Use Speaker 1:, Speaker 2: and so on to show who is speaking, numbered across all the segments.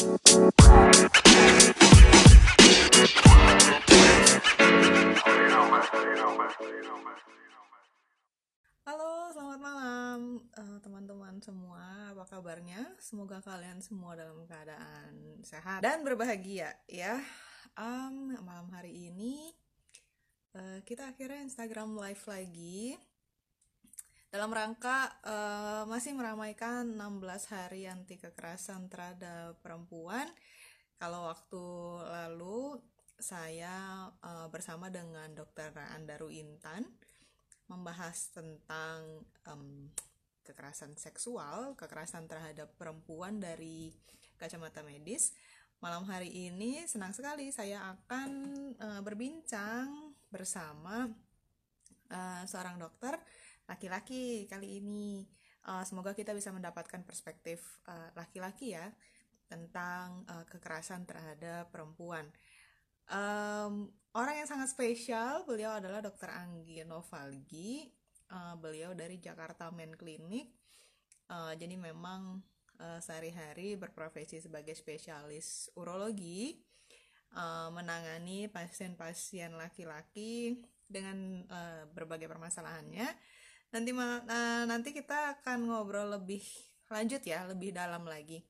Speaker 1: Halo, selamat malam eh, teman-teman semua. Apa kabarnya? Semoga kalian semua dalam keadaan sehat dan berbahagia ya. Em, malam hari ini eh, kita akhirnya Instagram live lagi dalam rangka eh, masih meramaikan 16 hari anti kekerasan terhadap perempuan. Kalau waktu lalu saya eh, bersama dengan Dr. Andaru Intan membahas tentang em, kekerasan seksual, kekerasan terhadap perempuan dari kacamata medis. Malam hari ini senang sekali saya akan eh, berbincang bersama eh, seorang dokter laki-laki kali ini. Eh, semoga kita bisa mendapatkan perspektif eh, laki-laki ya tentang eh, kekerasan terhadap perempuan. Em, orang yang sangat spesial, beliau adalah Dr. Anggi Novalgi. Eh, beliau dari Jakarta Men Clinic. Eh, jadi memang eh, sehari-hari berprofesi sebagai spesialis urologi, menangani pasien-pasien laki-laki dengan eh, berbagai permasalahannya. Nanti eh, nanti kita akan ngobrol lebih lanjut ya, lebih dalam lagi.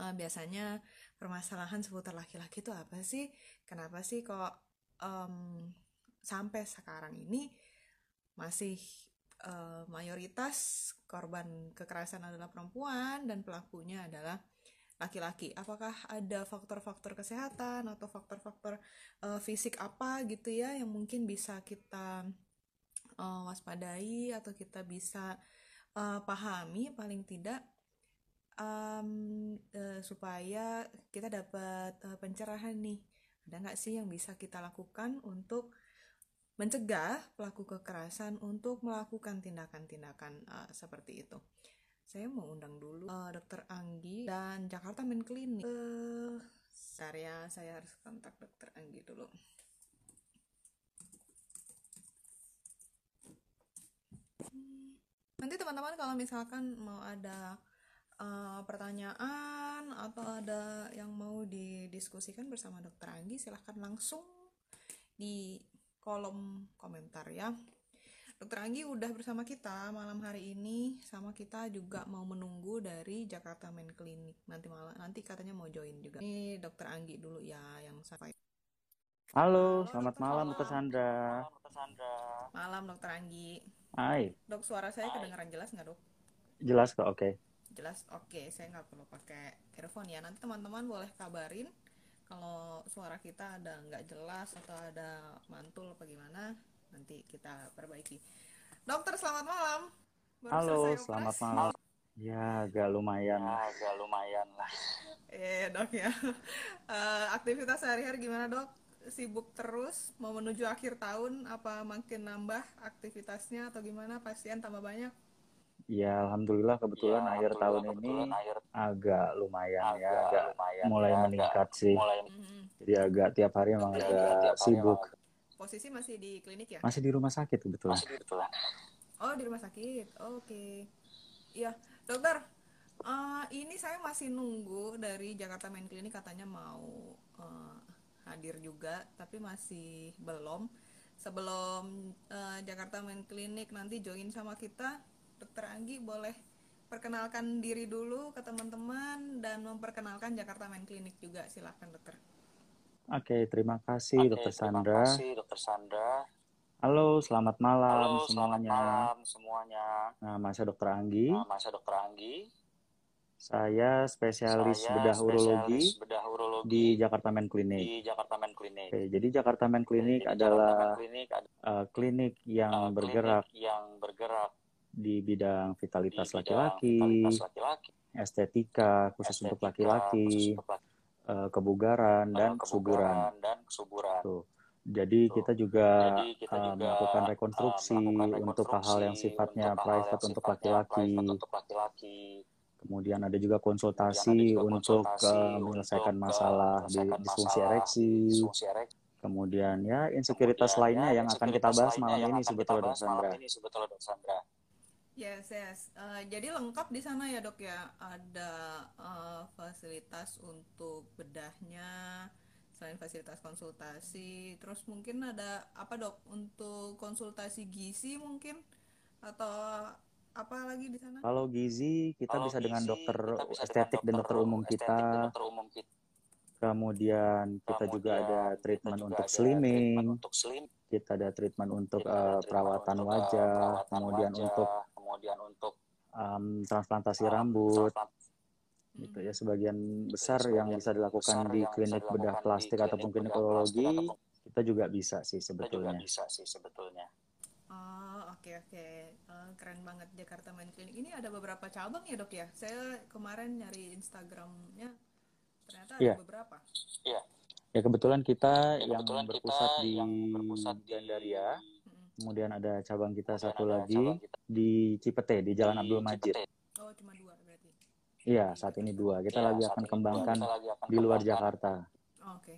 Speaker 1: Eh, biasanya permasalahan seputar laki-laki itu apa sih? Kenapa sih kok em, sampai sekarang ini masih eh, mayoritas korban kekerasan adalah perempuan dan pelakunya adalah laki-laki? Apakah ada faktor-faktor kesehatan atau faktor-faktor eh, fisik apa gitu ya yang mungkin bisa kita eh, waspadai atau kita bisa eh, pahami paling tidak em, eh, supaya kita dapat eh, pencerahan nih. Ada nggak sih yang bisa kita lakukan untuk mencegah pelaku kekerasan untuk melakukan tindakan-tindakan eh, seperti itu? Saya mau undang dulu eh, Dokter Anggi dan Jakarta Men Clinic. Eh, sebentar ya, saya harus kontak Dokter Anggi dulu. Nanti teman-teman kalau misalkan mau ada uh, pertanyaan atau ada yang mau didiskusikan bersama Dokter Anggi, silahkan langsung di kolom komentar ya. Dokter Anggi udah bersama kita malam hari ini, sama kita juga mau menunggu dari Jakarta Men Clinic nanti malam. Nanti katanya mau join juga. Ini Dokter Anggi dulu ya yang sampai
Speaker 2: Halo, selamat malam Dokter Sandra.
Speaker 1: malam Dokter Anggi.
Speaker 2: Hai,
Speaker 1: Dok, suara saya kedengaran jelas nggak dok?
Speaker 2: jelas kok, oke.
Speaker 1: jelas oke saya nggak perlu pakai earphone ya nanti teman-teman boleh kabarin kalau suara kita ada nggak jelas atau ada mantul apa gimana nanti kita perbaiki dokter selamat malam Baru
Speaker 2: Halo, selamat
Speaker 1: operasi.
Speaker 2: malam. Ya, agak lumayan.
Speaker 3: agak lumayan lah.
Speaker 1: eh dok ya Eh, aktivitas sehari-hari gimana dok sibuk terus mau menuju akhir tahun apa makin nambah aktivitasnya atau gimana pasien tambah banyak
Speaker 2: Ya, alhamdulillah kebetulan
Speaker 3: Ya,
Speaker 2: akhir tahun
Speaker 3: alhamdulillah
Speaker 2: ini
Speaker 3: kebetulan akhir
Speaker 2: agak lumayan ya,
Speaker 3: agak
Speaker 2: agak
Speaker 3: lumayan
Speaker 2: mulai
Speaker 3: ya, agak
Speaker 2: meningkat sih.
Speaker 3: mulai
Speaker 1: Mhm.
Speaker 2: Jadi agak tiap hari emang
Speaker 3: Jadi
Speaker 2: agak
Speaker 3: agak tiap hari
Speaker 2: sibuk.
Speaker 1: posisi masih di klinik ya
Speaker 2: Masih di rumah sakit kebetulan.
Speaker 3: masih kebetulan.
Speaker 1: Oh, di rumah sakit. Oke. Iya, dokter. eh, ini saya masih nunggu dari Jakarta Main Clinic katanya mau eh, hadir juga, tapi masih belum. Sebelum eh, Jakarta Main Clinic nanti join sama kita, Dokter Anggi boleh perkenalkan diri dulu ke teman-teman dan memperkenalkan Jakarta Main Clinic juga. Silahkan, dokter.
Speaker 2: Oke, terima kasih
Speaker 3: Oke,
Speaker 2: Dokter
Speaker 3: terima
Speaker 2: Sandra.
Speaker 3: kasih Dokter Sandra.
Speaker 2: Halo, selamat malam
Speaker 3: Halo, selamat
Speaker 2: semuanya.
Speaker 3: malam semuanya.
Speaker 2: Nama saya Dokter Anggi.
Speaker 3: Nama saya Dokter Anggi.
Speaker 2: Saya spesialis
Speaker 3: Saya
Speaker 2: bedah urologi
Speaker 3: spesialis bedah urologi
Speaker 2: di Jakarta Men Clinic.
Speaker 3: di Jakarta Men Clinic.
Speaker 2: Oke, jadi Jakarta Men Clinic
Speaker 3: Jadi,
Speaker 2: adalah
Speaker 3: Men Clinic adalah
Speaker 2: uh, klinik yang
Speaker 3: uh,
Speaker 2: bergerak
Speaker 3: klinik yang bergerak
Speaker 2: di bidang vitalitas laki-laki,
Speaker 3: laki-laki,
Speaker 2: estetika khusus untuk
Speaker 3: estetika,
Speaker 2: laki-laki,
Speaker 3: untuk laki,
Speaker 2: uh, kebugaran
Speaker 3: uh,
Speaker 2: dan kesuburan.
Speaker 3: kebugaran dan kesuburan.
Speaker 2: Tuh. Jadi
Speaker 3: Tuh.
Speaker 2: kita juga
Speaker 3: Jadi kita
Speaker 2: uh,
Speaker 3: juga
Speaker 2: melakukan
Speaker 3: uh,
Speaker 2: rekonstruksi
Speaker 3: melakukan
Speaker 2: untuk hal-hal yang
Speaker 3: rekonstruksi
Speaker 2: sifatnya
Speaker 3: untuk hal-hal yang sifatnya
Speaker 2: laki-laki.
Speaker 3: private untuk laki-laki.
Speaker 2: Kemudian ada juga
Speaker 3: Kemudian ada
Speaker 2: konsultasi
Speaker 3: juga
Speaker 2: untuk
Speaker 3: konsultasi
Speaker 2: uh, menyelesaikan
Speaker 3: untuk uh,
Speaker 2: masalah di disfungsi
Speaker 3: masalah
Speaker 2: ereksi.
Speaker 3: disfungsi ereksi.
Speaker 2: Kemudian ya insekuritas
Speaker 3: Kemudian
Speaker 2: lainnya
Speaker 3: ya
Speaker 2: yang akan kita bahas malam ini sebetulnya Dok
Speaker 3: malam
Speaker 2: Sandra.
Speaker 3: ini sebetulnya Dok Sandra.
Speaker 1: Yes, yes. Eh, jadi lengkap di sana ya dok ya. Ada eh, fasilitas untuk bedahnya, selain fasilitas konsultasi. Terus mungkin ada apa dok untuk konsultasi gizi mungkin atau apa lagi di sana?
Speaker 2: Kalau gizi kita
Speaker 3: Kalau
Speaker 2: bisa dengan
Speaker 3: gizi,
Speaker 2: dokter
Speaker 3: kita bisa
Speaker 2: estetik
Speaker 3: dengan
Speaker 2: dan dokter umum
Speaker 3: estetik
Speaker 2: kita.
Speaker 3: dan dokter umum kita.
Speaker 2: Kemudian kita juga
Speaker 3: Kemudian
Speaker 2: ada
Speaker 3: kita
Speaker 2: treatment
Speaker 3: juga
Speaker 2: untuk
Speaker 3: ada
Speaker 2: slimming,
Speaker 3: treatment untuk slim,
Speaker 2: kita ada treatment untuk
Speaker 3: kita ada
Speaker 2: eh,
Speaker 3: treatment
Speaker 2: perawatan
Speaker 3: untuk, eh,
Speaker 2: wajah,
Speaker 3: perawatan
Speaker 2: kemudian
Speaker 3: wajah,
Speaker 2: untuk
Speaker 3: kemudian untuk
Speaker 2: em, transplantasi
Speaker 3: um,
Speaker 2: rambut,
Speaker 3: transplant-
Speaker 2: gitu
Speaker 1: Hmm.
Speaker 2: ya. Sebagian besar
Speaker 3: sebagian
Speaker 2: yang bisa dilakukan
Speaker 3: besar
Speaker 2: di klinik bedah plastik ataupun
Speaker 3: klinik ataupun
Speaker 2: kita juga bisa sih
Speaker 3: kita juga
Speaker 2: sebetulnya.
Speaker 3: bisa sih sebetulnya.
Speaker 1: Oh, oke oke. Eh, keren banget Jakarta Mind Clinic. Ini ada beberapa cabang ya, Dok ya? Saya kemarin nyari Instagramnya ternyata ada
Speaker 2: Iya.
Speaker 1: beberapa.
Speaker 3: Iya,
Speaker 2: Ya kebetulan kita
Speaker 3: ya
Speaker 2: yang
Speaker 3: kebetulan kita
Speaker 2: berpusat di
Speaker 3: yang berpusat di
Speaker 2: Gandaria, kemudian ada cabang kita
Speaker 3: kemudian
Speaker 2: satu lagi
Speaker 3: kita
Speaker 2: di Cipete di Jalan
Speaker 3: di
Speaker 2: Abdul Majid.
Speaker 3: Cipete.
Speaker 1: Oh, cuma dua berarti.
Speaker 2: Iya, saat ini dua. Kita
Speaker 3: Iya,
Speaker 2: lagi akan kembangkan
Speaker 3: Kita lagi akan
Speaker 2: di luar
Speaker 3: kembangkan
Speaker 2: Jakarta.
Speaker 1: Oh, Oke.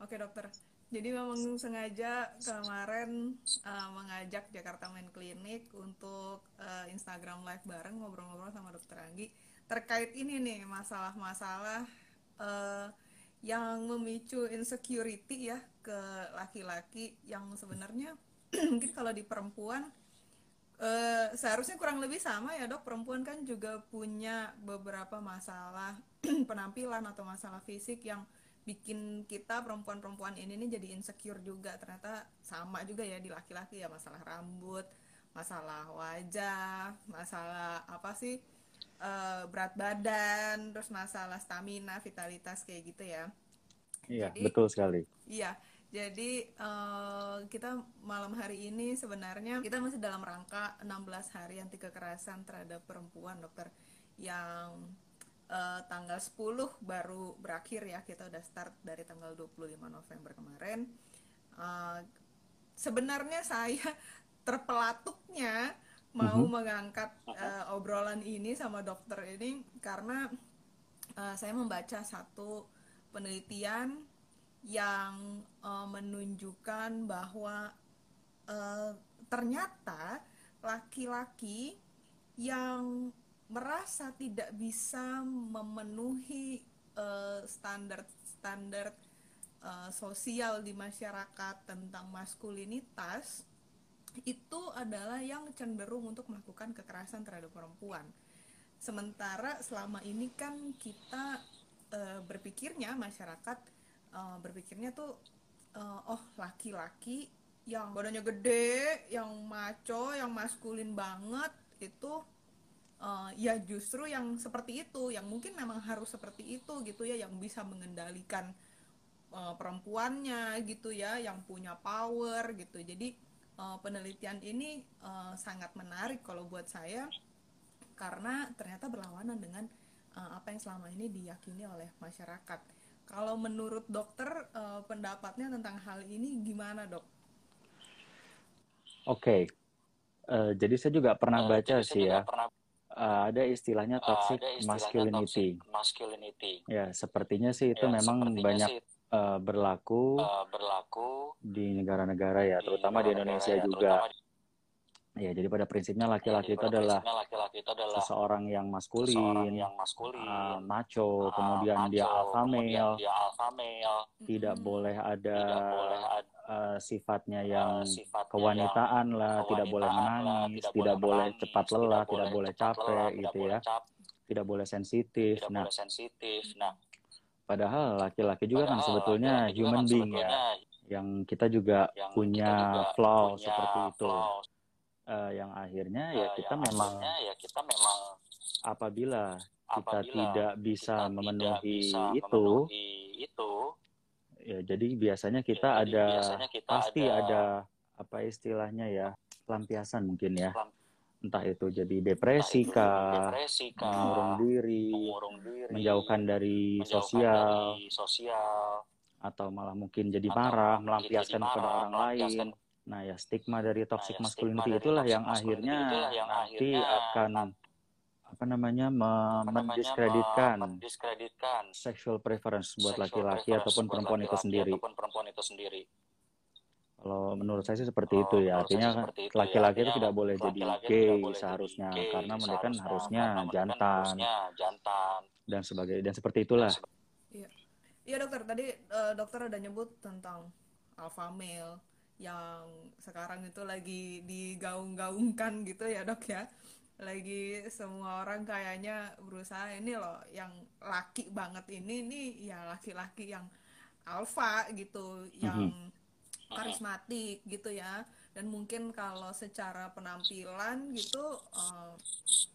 Speaker 1: Oke, dokter. Jadi memang sengaja kemarin eh, mengajak Jakarta Mind Clinic untuk eh, Instagram live bareng ngobrol-ngobrol sama dokter Anggi terkait ini nih masalah-masalah eh, yang memicu insecurity ya ke laki-laki yang sebenarnya mungkin kalau di perempuan eh, seharusnya kurang lebih sama ya dok. Perempuan kan juga punya beberapa masalah penampilan atau masalah fisik yang bikin kita perempuan-perempuan ini nih jadi insecure juga ternyata sama juga ya di laki-laki ya masalah rambut masalah wajah masalah apa sih eh, berat badan terus masalah stamina vitalitas kayak gitu ya
Speaker 2: Iya,
Speaker 1: Jadi-
Speaker 2: betul sekali.
Speaker 1: Iya, jadi eh, kita malam hari ini sebenarnya kita masih dalam rangka 16 hari anti kekerasan terhadap perempuan, dokter. Yang eh, tanggal 10 baru berakhir ya, kita udah start dari tanggal 25 November kemarin. Eh, sebenarnya saya terpelatuknya mau
Speaker 2: Mhm.
Speaker 1: mengangkat eh, obrolan ini sama dokter ini karena eh, saya membaca satu penelitian yang eh, menunjukkan bahwa eh, ternyata laki-laki yang merasa tidak bisa memenuhi eh, standar-standar eh, sosial di masyarakat tentang maskulinitas itu adalah yang cenderung untuk melakukan kekerasan terhadap perempuan. Sementara selama ini kan kita eh, berpikirnya masyarakat eh, berpikirnya tuh eh, oh laki-laki yang badannya gede, yang maco, yang maskulin banget itu eh, ya justru yang seperti itu, yang mungkin memang harus seperti itu gitu ya, yang bisa mengendalikan eh, perempuannya gitu ya, yang punya power gitu. Jadi eh, penelitian ini eh, sangat menarik kalau buat saya karena ternyata berlawanan dengan uh, apa yang selama ini diyakini oleh masyarakat. Kalau menurut dokter uh, pendapatnya tentang hal ini gimana dok?
Speaker 2: Oke. Eh, jadi saya juga pernah baca sih ya,
Speaker 3: pernah
Speaker 2: eh, ada istilahnya
Speaker 3: eh,
Speaker 2: toxic
Speaker 3: ada istilahnya
Speaker 2: masculinity.
Speaker 3: toxic masculinity.
Speaker 2: Ya, sepertinya sih itu
Speaker 3: Ya,
Speaker 2: memang banyak
Speaker 3: sih
Speaker 2: eh, berlaku
Speaker 3: eh, berlaku
Speaker 2: di negara-negara ya,
Speaker 3: di
Speaker 2: terutama di
Speaker 3: negara-negara
Speaker 2: Indonesia
Speaker 3: ya,
Speaker 2: juga.
Speaker 3: terutama di-
Speaker 2: Ya, jadi pada prinsipnya
Speaker 3: ya,
Speaker 2: laki-laki
Speaker 3: jadi
Speaker 2: itu adalah
Speaker 3: laki-laki itu adalah
Speaker 2: seseorang yang
Speaker 3: seseorang
Speaker 2: maskulin,
Speaker 3: yang maskulin,
Speaker 2: eh, macho,
Speaker 3: eh,
Speaker 2: kemudian dia
Speaker 3: macho,
Speaker 2: alpha
Speaker 3: kemudian
Speaker 2: male,
Speaker 3: dia alpha male,
Speaker 2: tidak
Speaker 1: Mm-mm.
Speaker 2: boleh ada
Speaker 3: tidak boleh ada
Speaker 2: eh, sifatnya
Speaker 3: eh,
Speaker 2: yang
Speaker 3: sifatnya yang
Speaker 2: kewanitaan lah, tidak boleh
Speaker 3: kewanitaan lah,
Speaker 2: menangis,
Speaker 3: tidak
Speaker 2: tidak
Speaker 3: boleh menangis,
Speaker 2: cepat
Speaker 3: tidak
Speaker 2: lelah, tidak
Speaker 3: boleh
Speaker 2: boleh capek
Speaker 3: lelah, tidak
Speaker 2: gitu
Speaker 3: boleh
Speaker 2: ya,
Speaker 3: cap,
Speaker 2: tidak boleh sensitif.
Speaker 3: tidak
Speaker 2: Nah,
Speaker 3: boleh sensitif. Nah,
Speaker 2: padahal laki-laki juga kan
Speaker 3: padahal
Speaker 2: sebetulnya
Speaker 3: laki-laki juga
Speaker 2: human
Speaker 3: kan
Speaker 2: being ya,
Speaker 3: sebetulnya
Speaker 2: yang kita juga
Speaker 3: yang kita
Speaker 2: punya
Speaker 3: juga
Speaker 2: flaw
Speaker 3: punya
Speaker 2: seperti itu.
Speaker 3: flaws,
Speaker 2: Eh, yang akhirnya ya
Speaker 3: eh,
Speaker 2: kita
Speaker 3: yang
Speaker 2: memang
Speaker 3: ya kita memang
Speaker 2: apabila kita
Speaker 3: apabila
Speaker 2: tidak bisa
Speaker 3: kita tidak
Speaker 2: memenuhi
Speaker 3: bisa
Speaker 2: itu,
Speaker 3: memenuhi itu,
Speaker 2: ya jadi biasanya
Speaker 3: ya,
Speaker 2: kita
Speaker 3: jadi
Speaker 2: ada
Speaker 3: biasanya kita
Speaker 2: pasti
Speaker 3: ada
Speaker 2: ada apa istilahnya ya pelampiasan mungkin ya, entah itu jadi depresi kah,
Speaker 3: depresi
Speaker 2: mengurung diri,
Speaker 3: mengurung diri,
Speaker 2: menjauhkan dari
Speaker 3: menjauhkan
Speaker 2: sosial,
Speaker 3: dari sosial,
Speaker 2: atau malah mungkin jadi
Speaker 3: atau
Speaker 2: marah,
Speaker 3: mungkin jadi
Speaker 2: melampiaskan kepada
Speaker 3: marah,
Speaker 2: orang
Speaker 3: melampiaskan.
Speaker 2: lain. Nah, ya stigma dari
Speaker 3: Nah,
Speaker 2: toxic
Speaker 3: ya stigma
Speaker 2: masculinity
Speaker 3: dari
Speaker 2: itulah
Speaker 3: toxic
Speaker 2: yang akhirnya
Speaker 3: itulah yang
Speaker 2: nanti
Speaker 3: akhirnya
Speaker 2: akan apa namanya me-
Speaker 3: apa namanya
Speaker 2: mendiskreditkan
Speaker 3: mendiskreditkan
Speaker 2: sexual preference buat laki-laki ataupun
Speaker 3: buat
Speaker 2: perempuan itu
Speaker 3: laki-laki
Speaker 2: sendiri.
Speaker 3: ataupun perempuan itu sendiri.
Speaker 2: Kalau menurut saya sih seperti
Speaker 3: Oh,
Speaker 2: itu ya. Artinya
Speaker 3: sih seperti itu ya.
Speaker 2: laki-laki itu tidak boleh jadi
Speaker 3: laki-laki itu
Speaker 2: gay
Speaker 3: boleh jadi
Speaker 2: seharusnya
Speaker 3: gay
Speaker 2: karena mereka kan
Speaker 3: seharusnya,
Speaker 2: harusnya
Speaker 3: kan
Speaker 2: jantan
Speaker 3: harusnya jantan
Speaker 2: dan sebagai dan seperti itulah.
Speaker 1: Iya dokter, tadi eh, dokter ada nyebut tentang alpha male yang sekarang itu lagi digaung-gaungkan gitu ya dok ya. Lagi semua orang kayaknya berusaha ini loh yang laki banget ini nih ya laki-laki yang alpha gitu, yang karismatik gitu ya. Dan mungkin kalau secara penampilan gitu eh,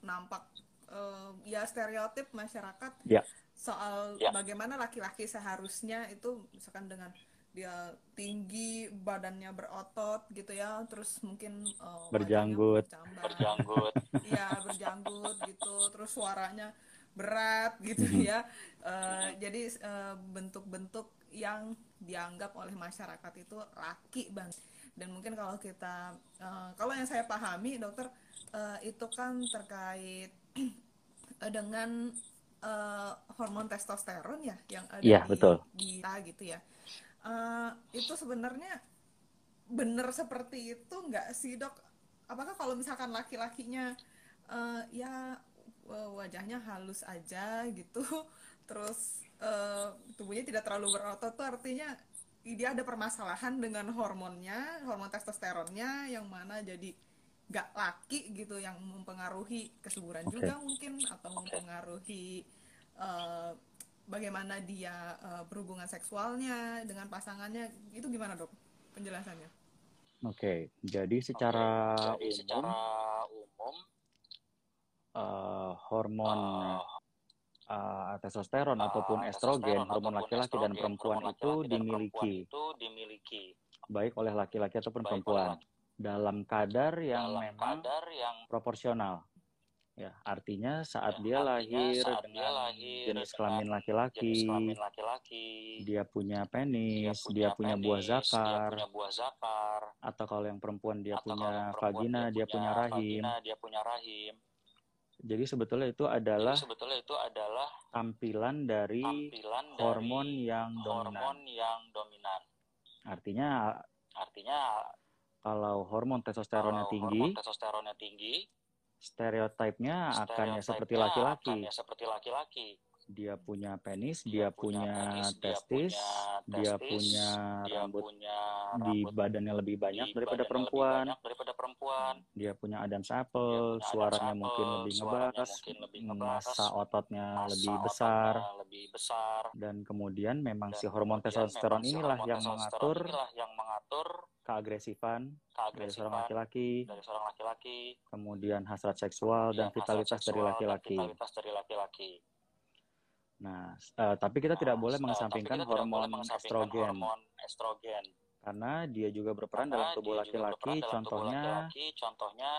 Speaker 1: nampak eh, ya stereotip masyarakat
Speaker 2: Ya.
Speaker 1: soal
Speaker 3: Ya.
Speaker 1: bagaimana laki-laki seharusnya itu misalkan dengan dia tinggi badannya berotot gitu ya terus mungkin uh,
Speaker 2: Berjanggut.
Speaker 3: berjanggut
Speaker 1: Iya berjanggut gitu terus suaranya berat gitu
Speaker 2: Mhm.
Speaker 1: ya Eh, jadi eh, bentuk-bentuk yang dianggap oleh masyarakat itu laki banget dan mungkin kalau kita eh, kalau yang saya pahami dokter eh, itu kan terkait dengan eh, hormon testosteron ya yang ada di
Speaker 2: betul.
Speaker 1: di kita gitu ya Eh, itu sebenarnya benar seperti itu nggak sih dok apakah kalau misalkan laki-lakinya eh, ya wajahnya halus aja gitu terus eh, tubuhnya tidak terlalu berotot tuh artinya dia ada permasalahan dengan hormonnya hormon testosteronnya yang mana jadi nggak laki gitu yang mempengaruhi kesuburan
Speaker 2: Oke.
Speaker 1: juga mungkin atau mempengaruhi eh, bagaimana dia eh, berhubungan seksualnya dengan pasangannya itu gimana dok penjelasannya?
Speaker 2: Oke, jadi secara
Speaker 3: Oke, jadi
Speaker 2: umum
Speaker 3: secara umum
Speaker 2: eh, hormon
Speaker 3: eh,
Speaker 2: eh, testosteron
Speaker 3: eh,
Speaker 2: ataupun estrogen,
Speaker 3: testosteron
Speaker 2: hormon laki-laki dan perempuan
Speaker 3: hormon
Speaker 2: itu
Speaker 3: laki-laki dan perempuan
Speaker 2: dimiliki.
Speaker 3: itu dimiliki.
Speaker 2: Baik oleh laki-laki ataupun
Speaker 3: baik
Speaker 2: perempuan.
Speaker 3: oleh
Speaker 2: dalam kadar yang
Speaker 3: dalam
Speaker 2: memang
Speaker 3: kadar yang
Speaker 2: proporsional. Ya, artinya saat
Speaker 3: Ya,
Speaker 2: dia
Speaker 3: artinya
Speaker 2: lahir
Speaker 3: saat dia
Speaker 2: dengan
Speaker 3: lahir
Speaker 2: jenis kelamin laki-laki, dia punya
Speaker 3: dia
Speaker 2: penis,
Speaker 3: punya
Speaker 2: dia punya buah
Speaker 3: penis, dia
Speaker 2: zakar,
Speaker 3: punya buah zakar
Speaker 2: atau kalau yang perempuan dia punya
Speaker 3: perempuan
Speaker 2: vagina, dia punya rahim.
Speaker 3: vagina, dia punya rahim.
Speaker 2: Jadi sebetulnya itu
Speaker 3: Jadi
Speaker 2: adalah
Speaker 3: sebetulnya itu adalah
Speaker 2: tampilan dari
Speaker 3: tampilan
Speaker 2: hormon
Speaker 3: dari
Speaker 2: yang dominan.
Speaker 3: hormon yang dominan.
Speaker 2: Artinya
Speaker 3: Artinya
Speaker 2: kalau hormon testosteronnya
Speaker 3: kalau
Speaker 2: tinggi,
Speaker 3: hormon testosteronnya tinggi,
Speaker 2: stereotipnya akan ya seperti
Speaker 3: stereotipnya
Speaker 2: laki-laki.
Speaker 3: akan ya seperti laki-laki.
Speaker 2: Dia punya penis,
Speaker 3: Dia
Speaker 2: dia punya
Speaker 3: penis, dia
Speaker 2: testis,
Speaker 3: punya
Speaker 2: dia
Speaker 3: testis,
Speaker 2: punya
Speaker 3: Dia
Speaker 2: rambut
Speaker 3: punya
Speaker 2: di badannya lebih banyak
Speaker 3: di
Speaker 2: daripada perempuan.
Speaker 3: lebih banyak daripada perempuan.
Speaker 2: Dia punya Adam's
Speaker 3: Dia
Speaker 2: apple,
Speaker 3: punya
Speaker 2: suaranya
Speaker 3: apple,
Speaker 2: lebih
Speaker 3: suaranya
Speaker 2: ngebas,
Speaker 3: mungkin lebih ngebas,
Speaker 2: massa ototnya
Speaker 3: massa
Speaker 2: lebih
Speaker 3: ototnya
Speaker 2: besar,
Speaker 3: lebih besar.
Speaker 2: dan kemudian memang
Speaker 3: Dan
Speaker 2: si hormon testosteron
Speaker 3: si
Speaker 2: inilah yang mengatur
Speaker 3: yang mengatur
Speaker 2: keagresifan dari
Speaker 3: keagresivan
Speaker 2: seorang laki-laki,
Speaker 3: dari seorang laki-laki,
Speaker 2: kemudian hasrat seksual dan vitalitas dari laki-laki.
Speaker 3: vitalitas dari laki-laki.
Speaker 2: Nah, eh, tapi kita
Speaker 3: Nah,
Speaker 2: tidak boleh
Speaker 3: eh,
Speaker 2: mengesampingkan
Speaker 3: boleh
Speaker 2: hormon estrogen.
Speaker 3: hormon estrogen.
Speaker 2: Karena dia juga berperan dalam
Speaker 3: karena
Speaker 2: tubuh laki-laki,
Speaker 3: dalam tubuh
Speaker 2: contohnya
Speaker 3: laki-laki, contohnya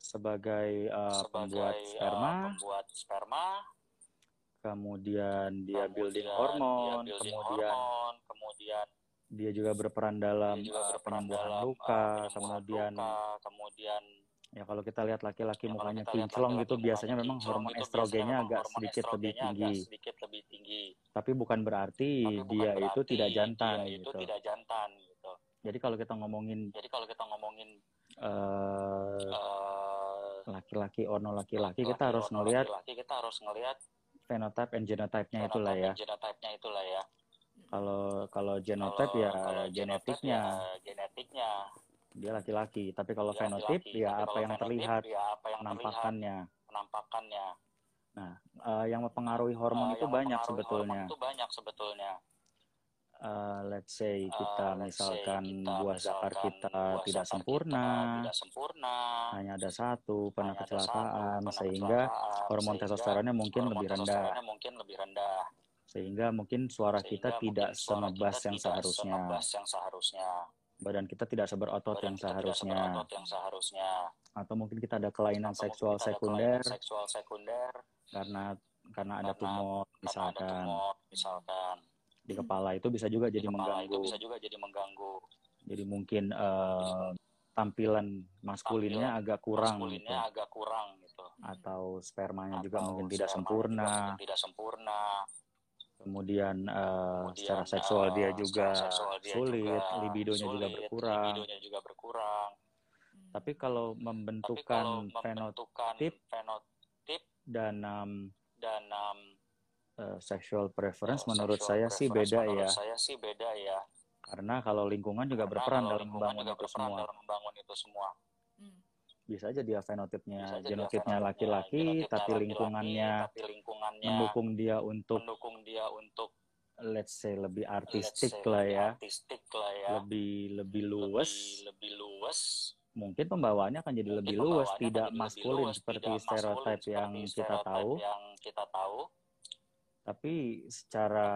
Speaker 2: sebagai eh, pembuat
Speaker 3: sebagai eh,
Speaker 2: sperma,
Speaker 3: pembuat sperma,
Speaker 2: kemudian dia building
Speaker 3: kemudian
Speaker 2: hormon,
Speaker 3: dia building
Speaker 2: kemudian
Speaker 3: hormon, kemudian
Speaker 2: dia juga berperan dalam
Speaker 3: dia juga berperan dalam
Speaker 2: luka,
Speaker 3: penyembuhan
Speaker 2: kemudian
Speaker 3: luka, kemudian
Speaker 2: ya kalau kita lihat laki-laki
Speaker 3: ya
Speaker 2: mukanya kinclong gitu biasanya
Speaker 3: mukanya
Speaker 2: memang
Speaker 3: kinclong
Speaker 2: hormon
Speaker 3: gitu biasanya
Speaker 2: estrogennya
Speaker 3: memang
Speaker 2: agak
Speaker 3: hormon
Speaker 2: sedikit lebih
Speaker 3: estrogennya agak
Speaker 2: tinggi.
Speaker 3: sedikit lebih tinggi.
Speaker 2: Tapi bukan berarti
Speaker 3: Tapi bukan
Speaker 2: dia itu
Speaker 3: berarti
Speaker 2: tidak jantan
Speaker 3: dia itu
Speaker 2: gitu.
Speaker 3: tidak jantan gitu.
Speaker 2: Jadi kalau kita ngomongin
Speaker 3: Jadi kalau kita ngomongin
Speaker 2: eh,
Speaker 3: eh,
Speaker 2: laki-laki orno laki-laki
Speaker 3: laki-laki
Speaker 2: kita harus ngelihat
Speaker 3: kita harus ngelihat
Speaker 2: phenotype and genotype-nya itulah ya.
Speaker 3: genotype-nya itulah ya.
Speaker 2: Kalau kalau
Speaker 3: Kalau
Speaker 2: genotype ya
Speaker 3: kalau
Speaker 2: genetiknya
Speaker 3: ya genetiknya
Speaker 2: dia laki-laki, tapi kalau
Speaker 3: dia
Speaker 2: fenotip
Speaker 3: laki-laki.
Speaker 2: ya
Speaker 3: Tapi
Speaker 2: apa
Speaker 3: kalau
Speaker 2: yang
Speaker 3: fenotip
Speaker 2: terlihat
Speaker 3: ya apa yang terlihat
Speaker 2: penampakannya.
Speaker 3: penampakannya.
Speaker 2: Nah, eh, yang mempengaruhi hormon
Speaker 3: Eh,
Speaker 2: itu
Speaker 3: yang
Speaker 2: banyak sebetulnya.
Speaker 3: Hormon itu banyak sebetulnya.
Speaker 2: Eh, let's say
Speaker 3: Eh,
Speaker 2: kita
Speaker 3: let's say
Speaker 2: misalkan
Speaker 3: kita
Speaker 2: buah zakar kita
Speaker 3: buah
Speaker 2: tidak
Speaker 3: zakar
Speaker 2: sempurna,
Speaker 3: kita tidak sempurna,
Speaker 2: hanya ada satu, pernah
Speaker 3: hanya satu,
Speaker 2: kecelakaan,
Speaker 3: pernah
Speaker 2: sehingga
Speaker 3: kecelakaan,
Speaker 2: hormon
Speaker 3: sehingga
Speaker 2: testosteronnya mungkin
Speaker 3: hormon
Speaker 2: lebih rendah,
Speaker 3: mungkin lebih rendah.
Speaker 2: sehingga mungkin suara kita
Speaker 3: Sehingga
Speaker 2: tidak
Speaker 3: mungkin
Speaker 2: sengebas
Speaker 3: kita
Speaker 2: yang
Speaker 3: tidak
Speaker 2: seharusnya,
Speaker 3: yang seharusnya.
Speaker 2: Badan kita tidak seberotot
Speaker 3: Badan
Speaker 2: yang seharusnya,
Speaker 3: seberotot yang seharusnya.
Speaker 2: atau mungkin kita ada kelainan
Speaker 3: Atau
Speaker 2: seksual
Speaker 3: ada
Speaker 2: sekunder
Speaker 3: kelainan seksual sekunder
Speaker 2: karena karena ada tumor
Speaker 3: karena ada
Speaker 2: misalkan
Speaker 3: tumor misalkan
Speaker 2: di kepala itu bisa juga
Speaker 3: di
Speaker 2: jadi
Speaker 3: kepala itu
Speaker 2: mengganggu.
Speaker 3: bisa juga jadi mengganggu.
Speaker 2: Jadi mungkin eh, tampilan maskulinnya
Speaker 3: Tampilan
Speaker 2: agak kurang gitu.
Speaker 3: Maskulinnya agak kurang gitu.
Speaker 2: Atau spermanya juga
Speaker 3: Atau
Speaker 2: mungkin tidak
Speaker 3: sperma juga
Speaker 2: sempurna.
Speaker 3: mungkin tidak sempurna.
Speaker 2: Kemudian eh,
Speaker 3: Kemudian,
Speaker 2: secara seksual
Speaker 3: eh,
Speaker 2: dia juga
Speaker 3: seksual dia
Speaker 2: sulit,
Speaker 3: juga
Speaker 2: libidonya juga
Speaker 3: sulit,
Speaker 2: berkurang.
Speaker 3: libidonya juga berkurang.
Speaker 1: Hmm.
Speaker 2: Tapi kalau
Speaker 3: Tapi
Speaker 2: membentukan
Speaker 3: kalau
Speaker 2: fenotip
Speaker 3: membentukan fenotip
Speaker 2: dan um,
Speaker 3: dan um,
Speaker 2: eh, sexual preference,
Speaker 3: eh,
Speaker 2: menurut
Speaker 3: sexual
Speaker 2: saya sih
Speaker 3: preference
Speaker 2: beda
Speaker 3: menurut
Speaker 2: ya.
Speaker 3: saya sih beda ya.
Speaker 2: Karena kalau lingkungan juga
Speaker 3: Karena
Speaker 2: berperan
Speaker 3: kalau
Speaker 2: dalam
Speaker 3: lingkungan
Speaker 2: membangun
Speaker 3: juga
Speaker 2: itu
Speaker 3: berperan
Speaker 2: semua.
Speaker 3: dalam membangun itu semua.
Speaker 2: Bisa aja dia fenotipnya,
Speaker 3: aja
Speaker 2: genotipnya laki-laki, tapi lingkungannya
Speaker 3: tapi lingkungannya
Speaker 2: mendukung dia untuk
Speaker 3: mendukung dia untuk
Speaker 2: let's say lebih artistik
Speaker 3: say,
Speaker 2: lah ya,
Speaker 3: artistik lah ya.
Speaker 2: lebih lebih luwes.
Speaker 3: lebih, lebih luwes
Speaker 2: Mungkin pembawaannya akan jadi
Speaker 3: Mungkin
Speaker 2: lebih luwes, tidak maskulin seperti
Speaker 3: tidak
Speaker 2: stereotip
Speaker 3: seperti
Speaker 2: yang kita tahu,
Speaker 3: yang kita tahu
Speaker 2: tapi secara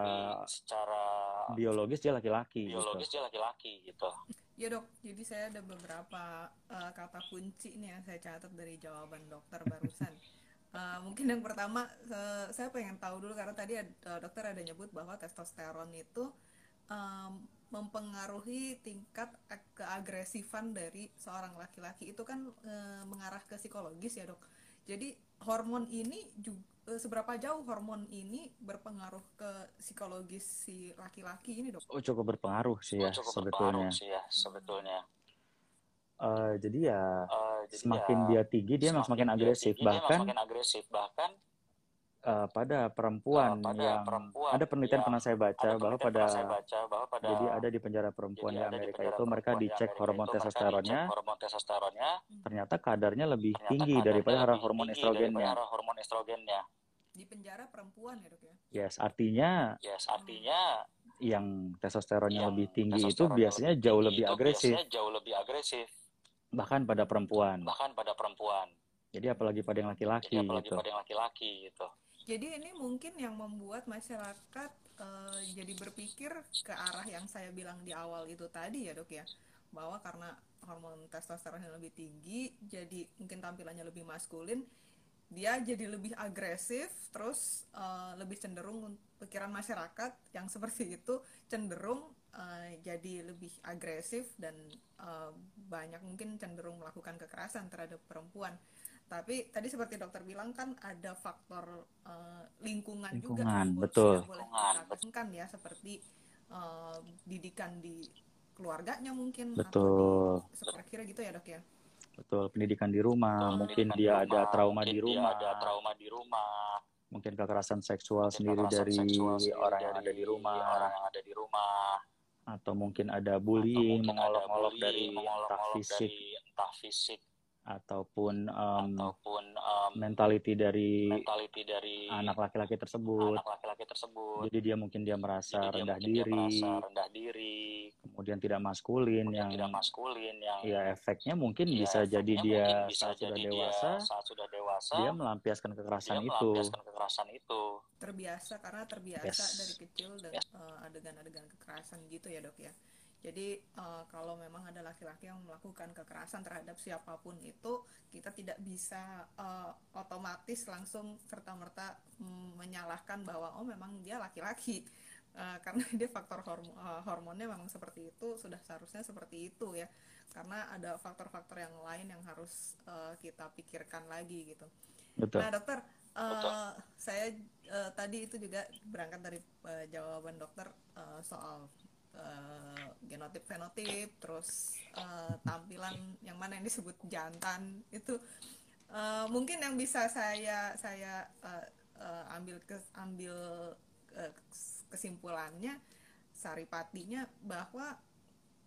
Speaker 3: tapi secara
Speaker 2: biologis dia laki-laki
Speaker 3: biologis
Speaker 2: gitu.
Speaker 3: dia laki-laki gitu
Speaker 1: Ya dok, jadi saya ada beberapa uh, kata kunci nih yang saya catat dari jawaban dokter barusan. Uh, mungkin yang pertama uh, saya pengen tahu dulu karena tadi ad- uh, dokter ada nyebut bahwa testosteron itu um, mempengaruhi tingkat ag- keagresifan dari seorang laki-laki itu kan uh, mengarah ke psikologis ya dok. Jadi hormon ini juga seberapa jauh hormon ini berpengaruh ke psikologis si laki-laki ini dok?
Speaker 2: Oh cukup berpengaruh sih ya
Speaker 3: Oh, cukup
Speaker 2: sebetulnya.
Speaker 3: berpengaruh sih ya sebetulnya
Speaker 2: Eh, jadi ya
Speaker 3: Eh, jadi
Speaker 2: semakin
Speaker 3: ya,
Speaker 2: dia tinggi dia semakin
Speaker 3: dia
Speaker 2: agresif.
Speaker 3: tinggi, dia memang
Speaker 2: Bahkan
Speaker 3: semakin agresif bahkan
Speaker 2: eh, pada perempuan
Speaker 3: eh, pada
Speaker 2: yang
Speaker 3: perempuan
Speaker 2: ada penelitian
Speaker 3: yang
Speaker 2: pernah saya baca bahwa pada
Speaker 3: saya baca bahwa pada
Speaker 2: jadi ada di penjara perempuan di Amerika
Speaker 3: penjara
Speaker 2: itu mereka
Speaker 3: perempuan
Speaker 2: dicek
Speaker 3: Amerika
Speaker 2: hormon
Speaker 3: itu mereka
Speaker 2: testosteronnya
Speaker 3: dicek hormon testosteronnya
Speaker 2: ternyata kadarnya lebih
Speaker 3: ternyata
Speaker 2: tinggi
Speaker 3: kadarnya
Speaker 2: daripada
Speaker 3: lebih
Speaker 2: hormon
Speaker 3: tinggi
Speaker 2: estrogennya.
Speaker 3: daripada hormon estrogennya
Speaker 1: Di penjara perempuan ya dok ya?
Speaker 2: Yes, artinya
Speaker 3: yes artinya
Speaker 2: yang testosteronnya
Speaker 3: yang
Speaker 2: lebih tinggi itu
Speaker 3: testosteronnya
Speaker 2: biasanya
Speaker 3: lebih
Speaker 2: jauh
Speaker 3: tinggi
Speaker 2: lebih
Speaker 3: itu
Speaker 2: agresif
Speaker 3: biasanya jauh lebih agresif
Speaker 2: bahkan pada perempuan.
Speaker 3: bahkan pada perempuan
Speaker 2: Jadi apalagi pada yang laki-laki
Speaker 3: jadi apalagi
Speaker 2: gitu.
Speaker 3: pada yang laki-laki gitu
Speaker 1: Jadi ini mungkin yang membuat masyarakat eh, jadi berpikir ke arah yang saya bilang di awal itu tadi ya dok ya, bahwa karena hormon testosteron yang lebih tinggi, jadi mungkin tampilannya lebih maskulin, dia jadi lebih agresif, terus eh, lebih cenderung pikiran masyarakat yang seperti itu cenderung eh, jadi lebih agresif dan eh, banyak mungkin cenderung melakukan kekerasan terhadap perempuan. Tapi tadi seperti dokter bilang kan ada faktor eh, lingkungan, juga
Speaker 2: Lingkungan,
Speaker 1: yang boleh-
Speaker 2: betul.
Speaker 1: yang boleh
Speaker 3: Lingkungan,
Speaker 1: kita ya seperti eh, didikan di keluarganya mungkin
Speaker 2: Betul.
Speaker 1: atau di kira gitu ya dok ya.
Speaker 2: Betul, pendidikan di rumah,
Speaker 3: Betul,
Speaker 2: mungkin dia
Speaker 3: di
Speaker 2: ada
Speaker 3: rumah,
Speaker 2: trauma
Speaker 3: mungkin
Speaker 2: di
Speaker 3: dia
Speaker 2: rumah,
Speaker 3: ada trauma di rumah.
Speaker 2: Mungkin kekerasan seksual
Speaker 3: mungkin
Speaker 2: sendiri
Speaker 3: kekerasan
Speaker 2: dari
Speaker 3: seksual sendiri
Speaker 2: orang yang ada di rumah,
Speaker 3: orang yang ada di rumah.
Speaker 2: Atau mungkin ada bullying,
Speaker 3: mungkin ada
Speaker 2: mengolok-olok dari entah
Speaker 3: mengolok-olok
Speaker 2: fisik.
Speaker 3: dari entah fisik
Speaker 2: ataupun em,
Speaker 3: ataupun um,
Speaker 2: mentality dari
Speaker 3: mentality dari
Speaker 2: anak laki-laki tersebut.
Speaker 3: anak laki-laki tersebut.
Speaker 2: Jadi dia mungkin dia merasa
Speaker 3: Jadi dia
Speaker 2: rendah
Speaker 3: dia
Speaker 2: diri,
Speaker 3: merasa rendah diri,
Speaker 2: kemudian tidak maskulin
Speaker 3: kemudian
Speaker 2: yang
Speaker 3: tidak maskulin yang
Speaker 2: ya efeknya mungkin
Speaker 3: ya,
Speaker 2: bisa jadi dia
Speaker 3: bisa
Speaker 2: saat sudah
Speaker 3: jadi dia
Speaker 2: dewasa
Speaker 3: saat sudah dewasa
Speaker 2: dia melampiaskan kekerasan
Speaker 3: dia
Speaker 2: itu.
Speaker 3: melampiaskan kekerasan itu.
Speaker 1: terbiasa karena terbiasa
Speaker 2: Yes.
Speaker 1: dari kecil dengan eh, adegan-adegan kekerasan gitu ya dok ya. Jadi eh, kalau memang ada laki-laki yang melakukan kekerasan terhadap siapa pun itu kita tidak bisa eh, otomatis langsung serta-merta mm, menyalahkan bahwa oh memang dia laki-laki Eh, karena dia faktor eh, hormonnya memang seperti itu sudah seharusnya seperti itu ya karena ada faktor-faktor yang lain yang harus eh, kita pikirkan lagi gitu.
Speaker 2: Betul.
Speaker 1: Nah dokter,
Speaker 3: Betul.
Speaker 1: saya eh, tadi itu juga berangkat dari eh, jawaban dokter eh, soal eh, genotip fenotip, terus eh, tampilan yang mana yang disebut jantan itu eh, mungkin yang bisa saya saya eh, eh, ambil ke ambil eh, kesimpulannya saripatinya bahwa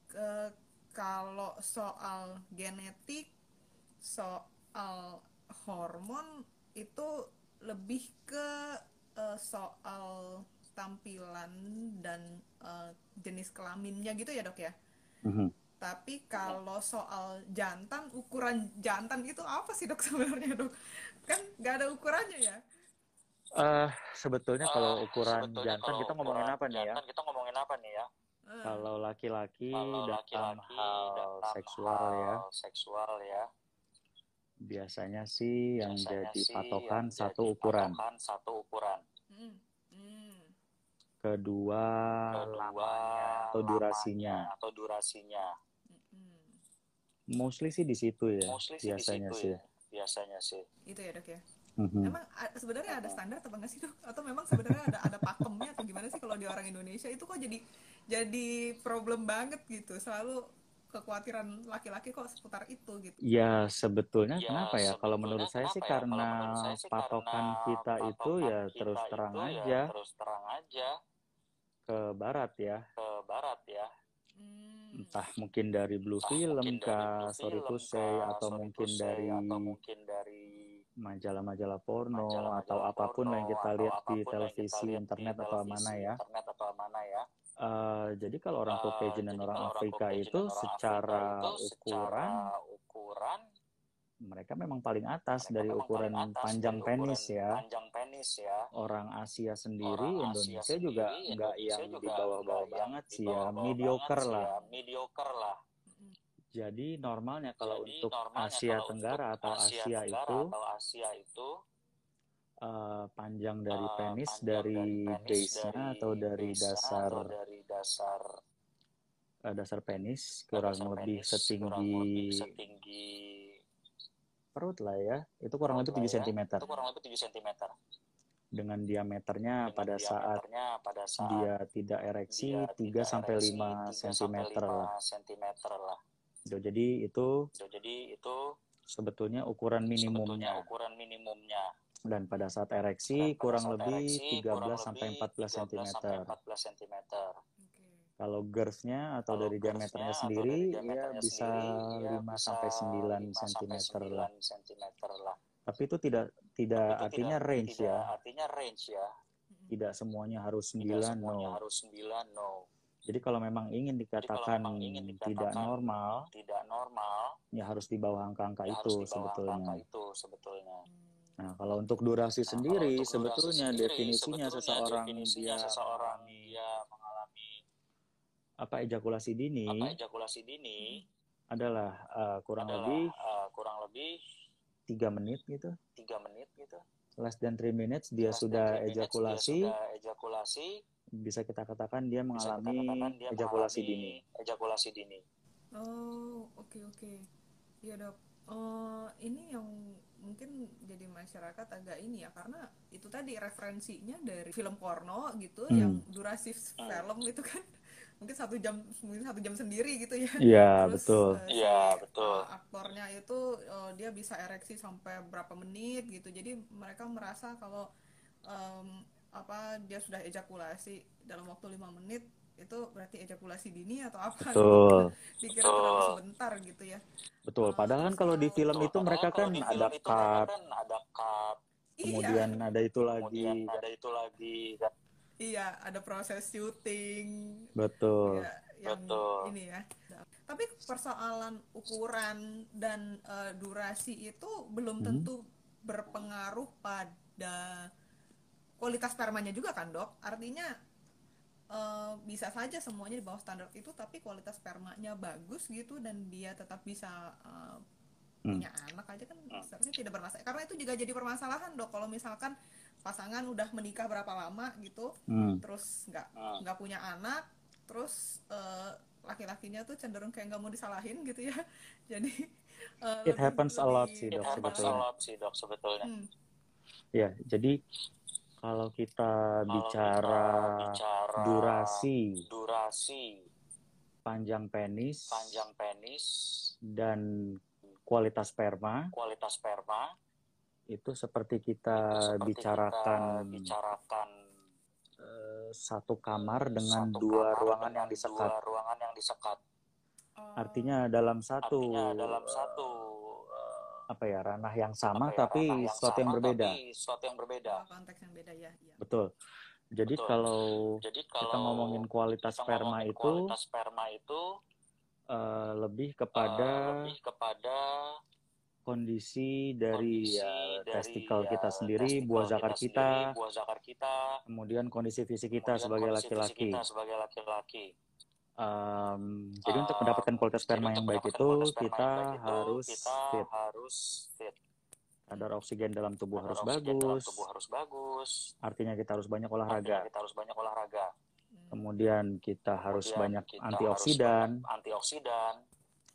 Speaker 1: ke kalau soal genetik soal hormon itu lebih ke eh, soal tampilan dan eh, jenis kelaminnya gitu ya dok ya
Speaker 2: Mhm.
Speaker 1: tapi kalau soal jantan ukuran jantan itu apa sih dok sebenarnya dok kan nggak ada ukurannya ya
Speaker 2: Eh, sebetulnya kalau
Speaker 3: Eh,
Speaker 2: ukuran
Speaker 3: sebetulnya
Speaker 2: jantan
Speaker 3: kalau
Speaker 2: kita ngomongin
Speaker 3: ukuran
Speaker 2: apa nih ya?
Speaker 3: jantan kita ngomongin apa nih ya?
Speaker 1: Eh,
Speaker 2: Kalau laki-laki
Speaker 3: Kalau
Speaker 2: dalam
Speaker 3: laki-laki
Speaker 2: hal
Speaker 3: dalam
Speaker 2: seksual ya,
Speaker 3: hal seksual ya,
Speaker 2: biasanya sih yang
Speaker 3: biasanya
Speaker 2: jadi
Speaker 3: sih
Speaker 2: patokan
Speaker 3: yang
Speaker 2: satu
Speaker 3: jadi
Speaker 2: ukuran.
Speaker 3: patokan satu ukuran.
Speaker 1: mm, mm.
Speaker 2: Kedua,
Speaker 3: Kedua,
Speaker 2: lamanya atau durasinya.
Speaker 3: lamanya atau durasinya.
Speaker 2: Mostly sih di situ ya,
Speaker 3: Mostly sih di
Speaker 2: biasanya
Speaker 3: situ
Speaker 2: sih.
Speaker 3: ya, biasanya sih.
Speaker 1: itu ya dok ya
Speaker 2: Mhm.
Speaker 1: Emang sebenarnya ada standar atau enggak sih dok? Atau memang sebenarnya ada ada pakemnya atau gimana? orang Indonesia itu kok jadi jadi problem banget gitu selalu kekhawatiran laki-laki kok seputar itu gitu
Speaker 2: Ya, sebetulnya
Speaker 3: Ya,
Speaker 2: kenapa ya? Kalau menurut saya sih
Speaker 3: ya? Kalau
Speaker 2: karena
Speaker 3: saya sih
Speaker 2: patokan
Speaker 3: karena
Speaker 2: kita itu
Speaker 3: patokan
Speaker 2: ya
Speaker 3: kita
Speaker 2: terus terang
Speaker 3: itu ya
Speaker 2: aja
Speaker 3: terus terang aja
Speaker 2: ke barat ya.
Speaker 3: ke barat ya.
Speaker 1: Hmm.
Speaker 2: Entah mungkin dari Blue
Speaker 3: Entah
Speaker 2: Film kah, Sorry to Say, atau
Speaker 3: Sorry
Speaker 2: mungkin
Speaker 3: Say,
Speaker 2: dari
Speaker 3: atau mungkin dari
Speaker 2: majalah-majalah porno
Speaker 3: majalah-majalah
Speaker 2: atau apa pun
Speaker 3: porno
Speaker 2: yang kita
Speaker 3: atau
Speaker 2: lihat di
Speaker 3: kita
Speaker 2: televisi,
Speaker 3: lihat di
Speaker 2: internet atau
Speaker 3: televisi,
Speaker 2: mana ya.
Speaker 3: internet atau mana ya.
Speaker 2: Eh, jadi kalau orang
Speaker 3: Eh,
Speaker 2: Caucasian dan
Speaker 3: jadi
Speaker 2: orang
Speaker 3: kalau orang
Speaker 2: Afrika itu
Speaker 3: dan orang
Speaker 2: secara
Speaker 3: Afrika itu
Speaker 2: ukuran
Speaker 3: secara ukuran
Speaker 2: mereka memang paling atas
Speaker 3: mereka
Speaker 2: dari ukuran
Speaker 3: atas
Speaker 2: panjang
Speaker 3: dari
Speaker 2: penis
Speaker 3: ukuran
Speaker 2: ya.
Speaker 3: Panjang penis ya.
Speaker 2: Orang Asia sendiri,
Speaker 3: Orang Asia
Speaker 2: Indonesia juga
Speaker 3: sendiri,
Speaker 2: nggak
Speaker 3: Indonesia
Speaker 2: yang
Speaker 3: juga
Speaker 2: di bawah-bawah
Speaker 3: nggak
Speaker 2: banget sih ya,
Speaker 3: bawah-bawah
Speaker 2: mediocre lah.
Speaker 3: ya, mediocre lah.
Speaker 2: Jadi normalnya kalau
Speaker 3: Jadi
Speaker 2: untuk
Speaker 3: normalnya
Speaker 2: Asia
Speaker 3: kalau
Speaker 2: Tenggara
Speaker 3: untuk
Speaker 2: atau
Speaker 3: Asia
Speaker 2: Asia
Speaker 3: Tenggara
Speaker 2: itu
Speaker 3: atau Asia itu
Speaker 2: eh, panjang dari
Speaker 3: eh,
Speaker 2: penis
Speaker 3: panjang
Speaker 2: dari
Speaker 3: dari
Speaker 2: base-nya atau dari dasar
Speaker 3: atau dari dasar
Speaker 2: eh, dasar penis kurang
Speaker 3: dasar
Speaker 2: lebih
Speaker 3: penis kurang
Speaker 2: setinggi
Speaker 3: lebih setinggi
Speaker 2: perut lah ya. Itu kurang lebih
Speaker 3: lah
Speaker 2: 7
Speaker 3: ya.
Speaker 2: cm
Speaker 3: Itu kurang lebih 7 cm.
Speaker 2: dengan diameternya
Speaker 3: Dengan
Speaker 2: pada saat
Speaker 3: diameternya pada saat
Speaker 2: dia tidak ereksi
Speaker 3: dia
Speaker 2: 3
Speaker 3: tidak
Speaker 2: sampai
Speaker 3: ereksi
Speaker 2: 5
Speaker 3: 3
Speaker 2: cm
Speaker 3: sampai 5
Speaker 2: lah.
Speaker 3: cm lah.
Speaker 2: Jadi itu
Speaker 3: jadi itu
Speaker 2: sebetulnya ukuran
Speaker 3: sebetulnya
Speaker 2: minimumnya.
Speaker 3: ukuran minimumnya.
Speaker 2: Dan pada saat
Speaker 3: Dan
Speaker 2: ereksi
Speaker 3: pada
Speaker 2: kurang
Speaker 3: saat
Speaker 2: lebih
Speaker 3: ereksi
Speaker 2: 13
Speaker 3: kurang
Speaker 2: sampai
Speaker 3: lebih
Speaker 2: 14
Speaker 3: 13
Speaker 2: cm.
Speaker 3: sampai 14 cm.
Speaker 2: Kalau girth-nya atau
Speaker 3: Kalau
Speaker 2: dari diameternya sendiri
Speaker 3: dari
Speaker 2: ya bisa
Speaker 3: sendiri ya
Speaker 2: 5
Speaker 3: bisa
Speaker 2: sampai 9
Speaker 3: 5 sampai
Speaker 2: cm lah.
Speaker 3: 9 cm lah.
Speaker 2: Tapi itu tidak tidak
Speaker 3: Tapi itu
Speaker 2: artinya
Speaker 3: tidak
Speaker 2: range
Speaker 3: tidak
Speaker 2: ya.
Speaker 3: artinya range ya.
Speaker 2: Tidak semuanya harus
Speaker 3: Tidak
Speaker 2: 9
Speaker 3: semuanya
Speaker 2: no.
Speaker 3: harus 9 no.
Speaker 2: Jadi kalau memang ingin dikatakan
Speaker 3: memang ingin
Speaker 2: tidak
Speaker 3: dikatakan
Speaker 2: normal,
Speaker 3: tidak normal,
Speaker 2: ya harus di bawah angka-angka
Speaker 3: ya
Speaker 2: itu
Speaker 3: harus di bawah
Speaker 2: sebetulnya.
Speaker 3: angka itu sebetulnya.
Speaker 1: Hmm.
Speaker 2: Nah, kalau untuk durasi
Speaker 3: Nah, kalau
Speaker 2: sendiri,
Speaker 3: untuk durasi
Speaker 2: sebetulnya
Speaker 3: sendiri,
Speaker 2: definisinya
Speaker 3: sebetulnya
Speaker 2: seseorang
Speaker 3: definisinya
Speaker 2: dia
Speaker 3: seseorang dia
Speaker 2: apa ejakulasi dini
Speaker 3: apa ejakulasi dini
Speaker 2: adalah uh, kurang
Speaker 3: adalah
Speaker 2: lebih
Speaker 3: uh, kurang lebih
Speaker 2: tiga menit gitu,
Speaker 3: tiga menit gitu.
Speaker 2: less than three minutes dia
Speaker 3: Less
Speaker 2: sudah
Speaker 3: minutes dia
Speaker 2: ejakulasi,
Speaker 3: sudah ejakulasi,
Speaker 2: bisa kita katakan dia
Speaker 3: kita
Speaker 2: mengalami
Speaker 3: katakan dia
Speaker 2: ejakulasi
Speaker 3: mengalami
Speaker 2: dini.
Speaker 3: ejakulasi dini.
Speaker 1: Oh, oke oke. Iya dok. Eh, ini yang mungkin jadi masyarakat agak ini ya karena itu tadi referensinya dari film porno gitu
Speaker 2: Hmm.
Speaker 1: yang durasi film itu kan mungkin satu jam mungkin satu jam sendiri gitu ya.
Speaker 2: Iya,
Speaker 1: Terus
Speaker 2: betul.
Speaker 1: eh, si
Speaker 3: Iya, betul.
Speaker 1: eh, aktornya itu eh, dia bisa ereksi sampai berapa menit gitu. Jadi mereka merasa kalau em, apa dia sudah ejakulasi dalam waktu lima menit itu berarti ejakulasi dini atau apa gitu.
Speaker 2: Betul.
Speaker 1: Terlalu
Speaker 3: Betul.
Speaker 1: sebentar gitu ya.
Speaker 2: Betul. Padahal kan kalau di
Speaker 1: kalau
Speaker 2: film
Speaker 3: Betul,
Speaker 2: itu mereka kan ada cut,
Speaker 3: kan ada cut,
Speaker 1: iya,
Speaker 2: kemudian ada itu lagi.
Speaker 3: kemudian ada itu lagi kan.
Speaker 1: Iya ada proses syuting
Speaker 2: Betul.
Speaker 1: ya yang
Speaker 3: Betul.
Speaker 1: ini ya. Tapi persoalan ukuran dan eh, durasi itu belum
Speaker 2: Hmm.
Speaker 1: tentu berpengaruh pada kualitas spermanya juga kan dok? Artinya eh, bisa saja semuanya di bawah standar itu, tapi kualitas spermanya bagus gitu dan dia tetap bisa
Speaker 2: Hmm.
Speaker 1: punya anak aja kan seharusnya tidak bermasalah. Karena itu juga jadi permasalahan dok. Kalau misalkan pasangan udah menikah berapa lama gitu,
Speaker 2: Hmm.
Speaker 1: terus nggak
Speaker 3: Hmm.
Speaker 1: nggak punya anak terus eh, laki-lakinya tuh cenderung kayak nggak mau disalahin gitu ya jadi eh,
Speaker 2: It
Speaker 1: lebih-
Speaker 2: happens a lot sih,
Speaker 3: It
Speaker 2: dok,
Speaker 3: happens a
Speaker 2: sebetulnya.
Speaker 3: lot sih dok sebetulnya.
Speaker 1: Hmm,
Speaker 2: Ya, jadi kalau kita
Speaker 3: Kalau
Speaker 2: bicara
Speaker 3: kita bicara
Speaker 2: durasi
Speaker 3: durasi
Speaker 2: panjang penis
Speaker 3: panjang penis,
Speaker 2: dan kualitas sperma
Speaker 3: kualitas sperma
Speaker 2: itu seperti kita
Speaker 3: seperti
Speaker 2: bicarakan
Speaker 3: kita bicarakan
Speaker 2: eh, satu kamar dengan
Speaker 3: satu
Speaker 2: dua
Speaker 3: kamar
Speaker 2: ruangan
Speaker 3: dengan
Speaker 2: yang disekat.
Speaker 3: dua ruangan yang disekat.
Speaker 1: oh,
Speaker 2: Artinya dalam satu
Speaker 3: Artinya dalam
Speaker 2: eh,
Speaker 3: satu eh,
Speaker 2: apa ya ranah yang sama
Speaker 3: ya,
Speaker 2: tapi
Speaker 3: yang
Speaker 2: sesuatu yang
Speaker 3: sama,
Speaker 2: berbeda.
Speaker 3: tapi sesuatu yang berbeda.
Speaker 1: oh, konteks yang beda ya, ya.
Speaker 2: Betul. Jadi
Speaker 3: Betul.
Speaker 2: kalau
Speaker 3: Jadi
Speaker 2: kita
Speaker 3: kalau
Speaker 2: ngomongin kualitas
Speaker 3: kita
Speaker 2: sperma
Speaker 3: ngomongin
Speaker 2: itu
Speaker 3: kualitas sperma itu
Speaker 2: eh, lebih
Speaker 3: eh,
Speaker 2: kepada
Speaker 3: lebih kepada
Speaker 2: kondisi dari
Speaker 3: kondisi
Speaker 2: ya,
Speaker 3: dari
Speaker 2: testikel
Speaker 3: ya,
Speaker 2: kita sendiri,
Speaker 3: testikel
Speaker 2: buah zakar
Speaker 3: kita
Speaker 2: kita,
Speaker 3: sendiri, buah zakar kita,
Speaker 2: kemudian kondisi fisik kita
Speaker 3: kemudian
Speaker 2: sebagai laki-laki.
Speaker 3: sebagai laki-laki.
Speaker 2: Em, jadi untuk mendapatkan kualitas sperma yang baik itu kita harus
Speaker 3: kita
Speaker 2: fit.
Speaker 3: harus fit.
Speaker 2: Kadar oksigen dalam tubuh
Speaker 3: Kadar
Speaker 2: harus
Speaker 3: dalam
Speaker 2: bagus.
Speaker 3: tubuh harus bagus.
Speaker 2: Artinya kita harus banyak
Speaker 3: Artinya
Speaker 2: olahraga.
Speaker 3: kita harus banyak olahraga.
Speaker 2: Kemudian kita harus
Speaker 3: Kemudian
Speaker 2: banyak
Speaker 3: kita
Speaker 2: antioksidan.
Speaker 3: harus banyak antioksidan.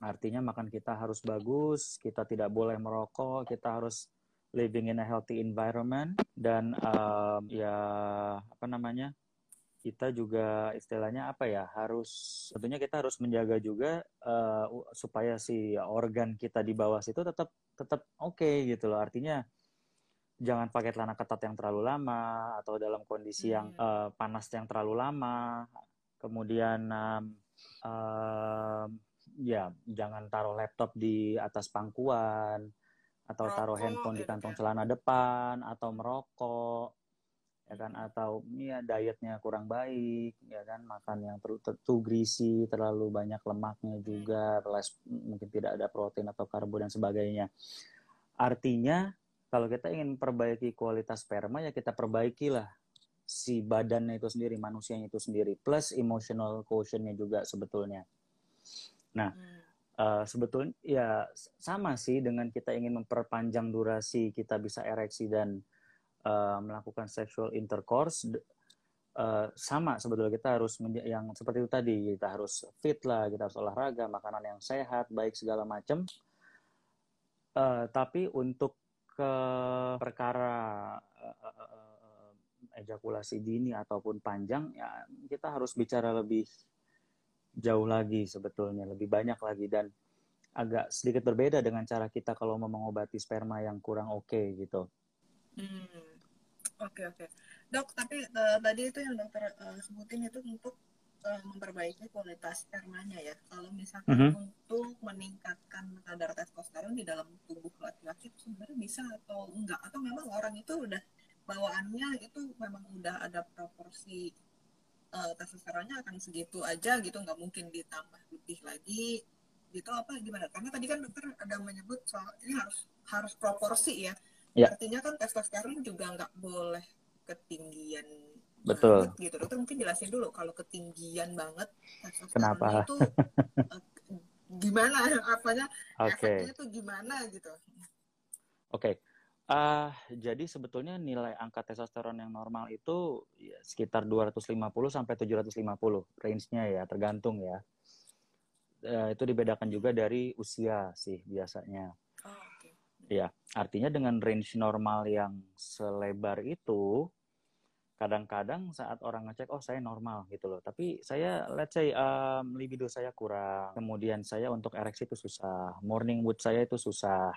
Speaker 2: Artinya makan kita harus bagus, kita tidak boleh merokok, kita harus living in a healthy environment. Dan em, ya apa namanya kita juga istilahnya apa ya harus tentunya kita harus menjaga juga uh, supaya si organ kita di bawah situ tetap tetap oke okay, gitu loh. Artinya jangan pakai celana ketat yang terlalu lama atau dalam kondisi hmm. yang uh, panas yang terlalu lama. Kemudian um, um, ya jangan taruh laptop di atas pangkuan atau taruh handphone di kantong celana depan atau merokok ya kan? Atau ya dietnya kurang baik ya kan? Makan yang terlalu too greasy terlalu banyak lemaknya juga less, mungkin tidak ada protein atau karbo dan sebagainya. Artinya kalau kita ingin perbaiki kualitas sperma ya kita perbaikilah si badannya itu sendiri manusianya itu sendiri plus emotional quotientnya juga sebetulnya nah hmm. uh, sebetulnya ya sama sih dengan kita ingin memperpanjang durasi kita bisa ereksi dan uh, melakukan sexual intercourse uh, sama sebetulnya kita harus yang seperti itu tadi kita harus fit lah kita harus olahraga makanan yang sehat baik segala macam uh, tapi untuk ke perkara uh, uh, ejakulasi dini ataupun panjang ya kita harus bicara lebih jauh lagi sebetulnya lebih banyak lagi dan agak sedikit berbeda dengan cara kita kalau mau mengobati sperma yang kurang oke okay, gitu.
Speaker 1: Hmm. Oke oke. Dok, tapi uh, tadi itu yang dokter uh, sebutin itu untuk uh, memperbaiki kualitas spermanya ya. Kalau misalkan mm -hmm. untuk meningkatkan kadar testosteron di dalam tubuh laki-laki itu sebenarnya bisa atau enggak? Atau memang orang itu udah bawaannya itu memang udah ada proporsi uh, testosteronnya akan segitu aja gitu, nggak mungkin ditambah lebih lagi gitu apa gimana? Karena tadi kan dokter ada menyebut soal ini harus harus proporsi ya Ya. Artinya kan testosteron juga nggak boleh ketinggian
Speaker 2: Betul.
Speaker 1: banget gitu. Dokter mungkin jelasin dulu kalau ketinggian banget
Speaker 2: testosteron Kenapa?
Speaker 1: itu uh, gimana apanya okay. efeknya itu gimana gitu.
Speaker 2: Oke. Okay. Uh, jadi sebetulnya nilai angka testosteron yang normal itu ya, sekitar 250 sampai 750 range-nya ya, tergantung ya. Uh, itu dibedakan juga dari usia sih biasanya. Ya, artinya dengan range normal yang selebar itu, kadang-kadang saat orang ngecek, oh saya normal gitu loh. Tapi saya, let's say, um, libido saya kurang. Kemudian saya untuk ereksi itu susah. Morning wood saya itu susah.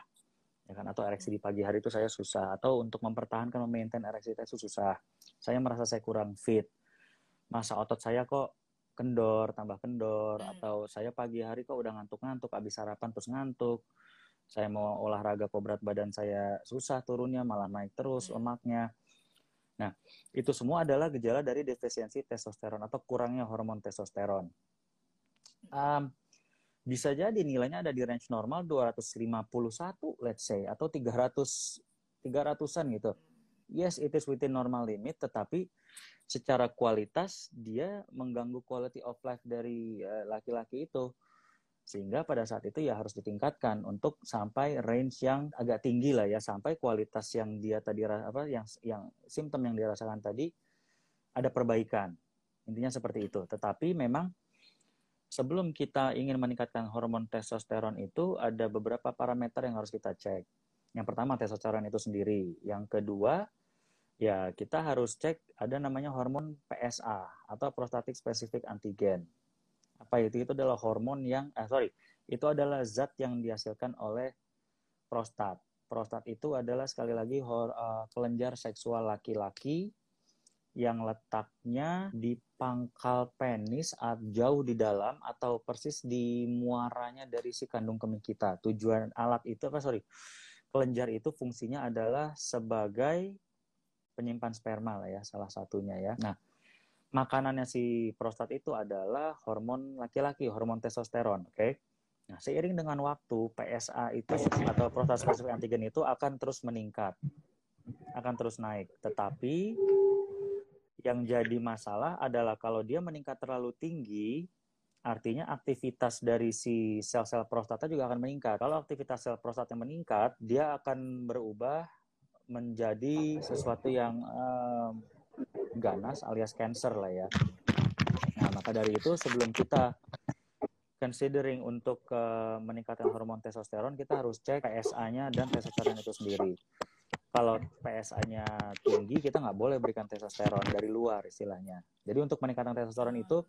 Speaker 2: Ya kan? Atau ereksi di pagi hari itu saya susah. Atau untuk mempertahankan, memaintain ereksi itu susah. Saya merasa saya kurang fit. Masa otot saya kok kendor, tambah kendor. Hmm. Atau saya pagi hari kok udah ngantuk-ngantuk, habis sarapan terus ngantuk saya mau olahraga kok berat badan saya susah turunnya malah naik terus hmm. lemaknya nah itu semua adalah gejala dari defisiensi testosteron atau kurangnya hormon testosteron um, bisa jadi nilainya ada di range normal 251 let's say atau 300 300-an gitu. Yes it is within normal limit tetapi secara kualitas dia mengganggu quality of life dari eh, laki-laki uh, itu. Sehingga pada saat itu ya harus ditingkatkan untuk sampai range yang agak tinggi lah ya sampai kualitas yang dia tadi apa yang yang simptom yang dirasakan tadi ada perbaikan. Intinya seperti itu. Tetapi memang sebelum kita ingin meningkatkan hormon testosteron itu ada beberapa parameter yang harus kita cek yang pertama testosteron itu sendiri yang kedua ya kita harus cek ada namanya hormon PSA atau prostatic specific antigen apa itu? Itu adalah hormon yang, eh, sorry, itu adalah zat yang dihasilkan oleh prostat. Prostat itu adalah sekali lagi uh, kelenjar seksual laki-laki yang letaknya di pangkal penis jauh di dalam atau persis di muaranya dari si kandung kemih kita. Tujuan alat itu apa sorry kelenjar itu fungsinya adalah sebagai penyimpan sperma lah ya salah satunya ya. Nah makanannya si prostat itu adalah hormon laki-laki, hormon testosteron, oke? Okay? Nah, seiring dengan waktu, PSA itu atau prostat spesifik antigen itu akan terus meningkat, akan terus naik. Tetapi yang jadi masalah adalah kalau dia meningkat terlalu tinggi, artinya aktivitas dari si sel-sel prostatnya juga akan meningkat. Kalau aktivitas sel prostatnya meningkat, dia akan berubah menjadi sesuatu yang um, ganas alias cancer lah ya. Nah, maka dari itu sebelum kita considering untuk uh, meningkatkan hormon testosteron, kita harus cek PSA-nya dan testosteron itu sendiri. Kalau PSA-nya tinggi kita nggak boleh berikan testosteron dari luar istilahnya. Jadi untuk meningkatkan testosteron itu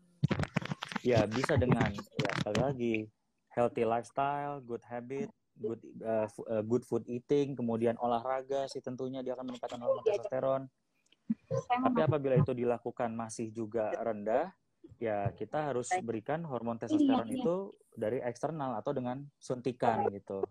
Speaker 2: ya bisa dengan ya sekali lagi healthy lifestyle, good habit, good uh, good food eating, kemudian olahraga sih tentunya dia akan meningkatkan hormon testosteron. Tapi apabila itu dilakukan masih juga rendah, ya kita harus berikan hormon testosteron itu dari eksternal atau dengan suntikan gitu.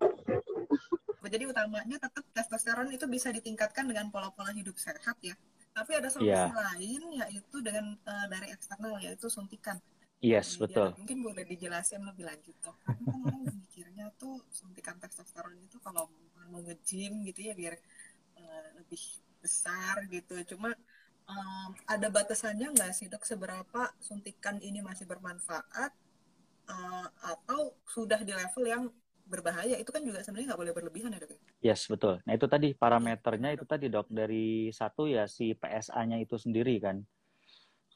Speaker 1: Jadi utamanya tetap testosteron itu bisa ditingkatkan dengan pola-pola hidup sehat ya. Tapi ada solusi
Speaker 2: Iya.
Speaker 1: lain yaitu dengan eh, dari eksternal yaitu suntikan.
Speaker 2: Yes,
Speaker 1: Jadi,
Speaker 2: betul.
Speaker 1: ya, mungkin boleh dijelasin lebih lanjut dok. Karena kan orang mikirnya tuh suntikan testosteron itu kalau mau nge-gym gitu ya biar eh, lebih besar gitu. Cuma em, ada batasannya nggak sih dok seberapa suntikan ini masih bermanfaat eh, atau sudah di level yang berbahaya itu kan juga sebenarnya nggak boleh berlebihan ya dok. ya?
Speaker 2: Yes, betul. Nah, itu tadi parameternya itu tadi, Dok. Dari satu ya si PSA-nya itu sendiri kan.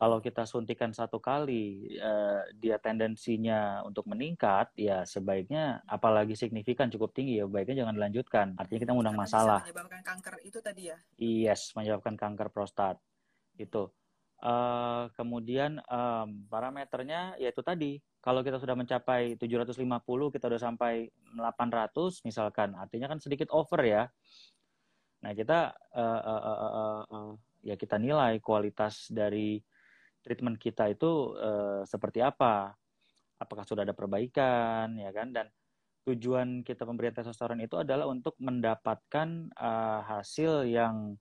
Speaker 2: Kalau kita suntikan satu kali, eh, dia tendensinya untuk meningkat, ya sebaiknya apalagi signifikan cukup tinggi ya, baiknya jangan dilanjutkan. Artinya kita ngundang
Speaker 1: Karena bisa
Speaker 2: masalah.
Speaker 1: menyebabkan kanker itu tadi ya.
Speaker 2: Yes, menyebabkan kanker prostat. Itu. Eh, kemudian em, parameternya yaitu tadi, kalau kita sudah mencapai 750, kita sudah sampai 800 misalkan, artinya kan sedikit over ya. Nah, kita eh, eh, eh, eh, eh, ya kita nilai kualitas dari treatment kita itu eh, seperti apa. Apakah sudah ada perbaikan ya kan dan tujuan kita pemberian testosteron itu adalah untuk mendapatkan eh, hasil yang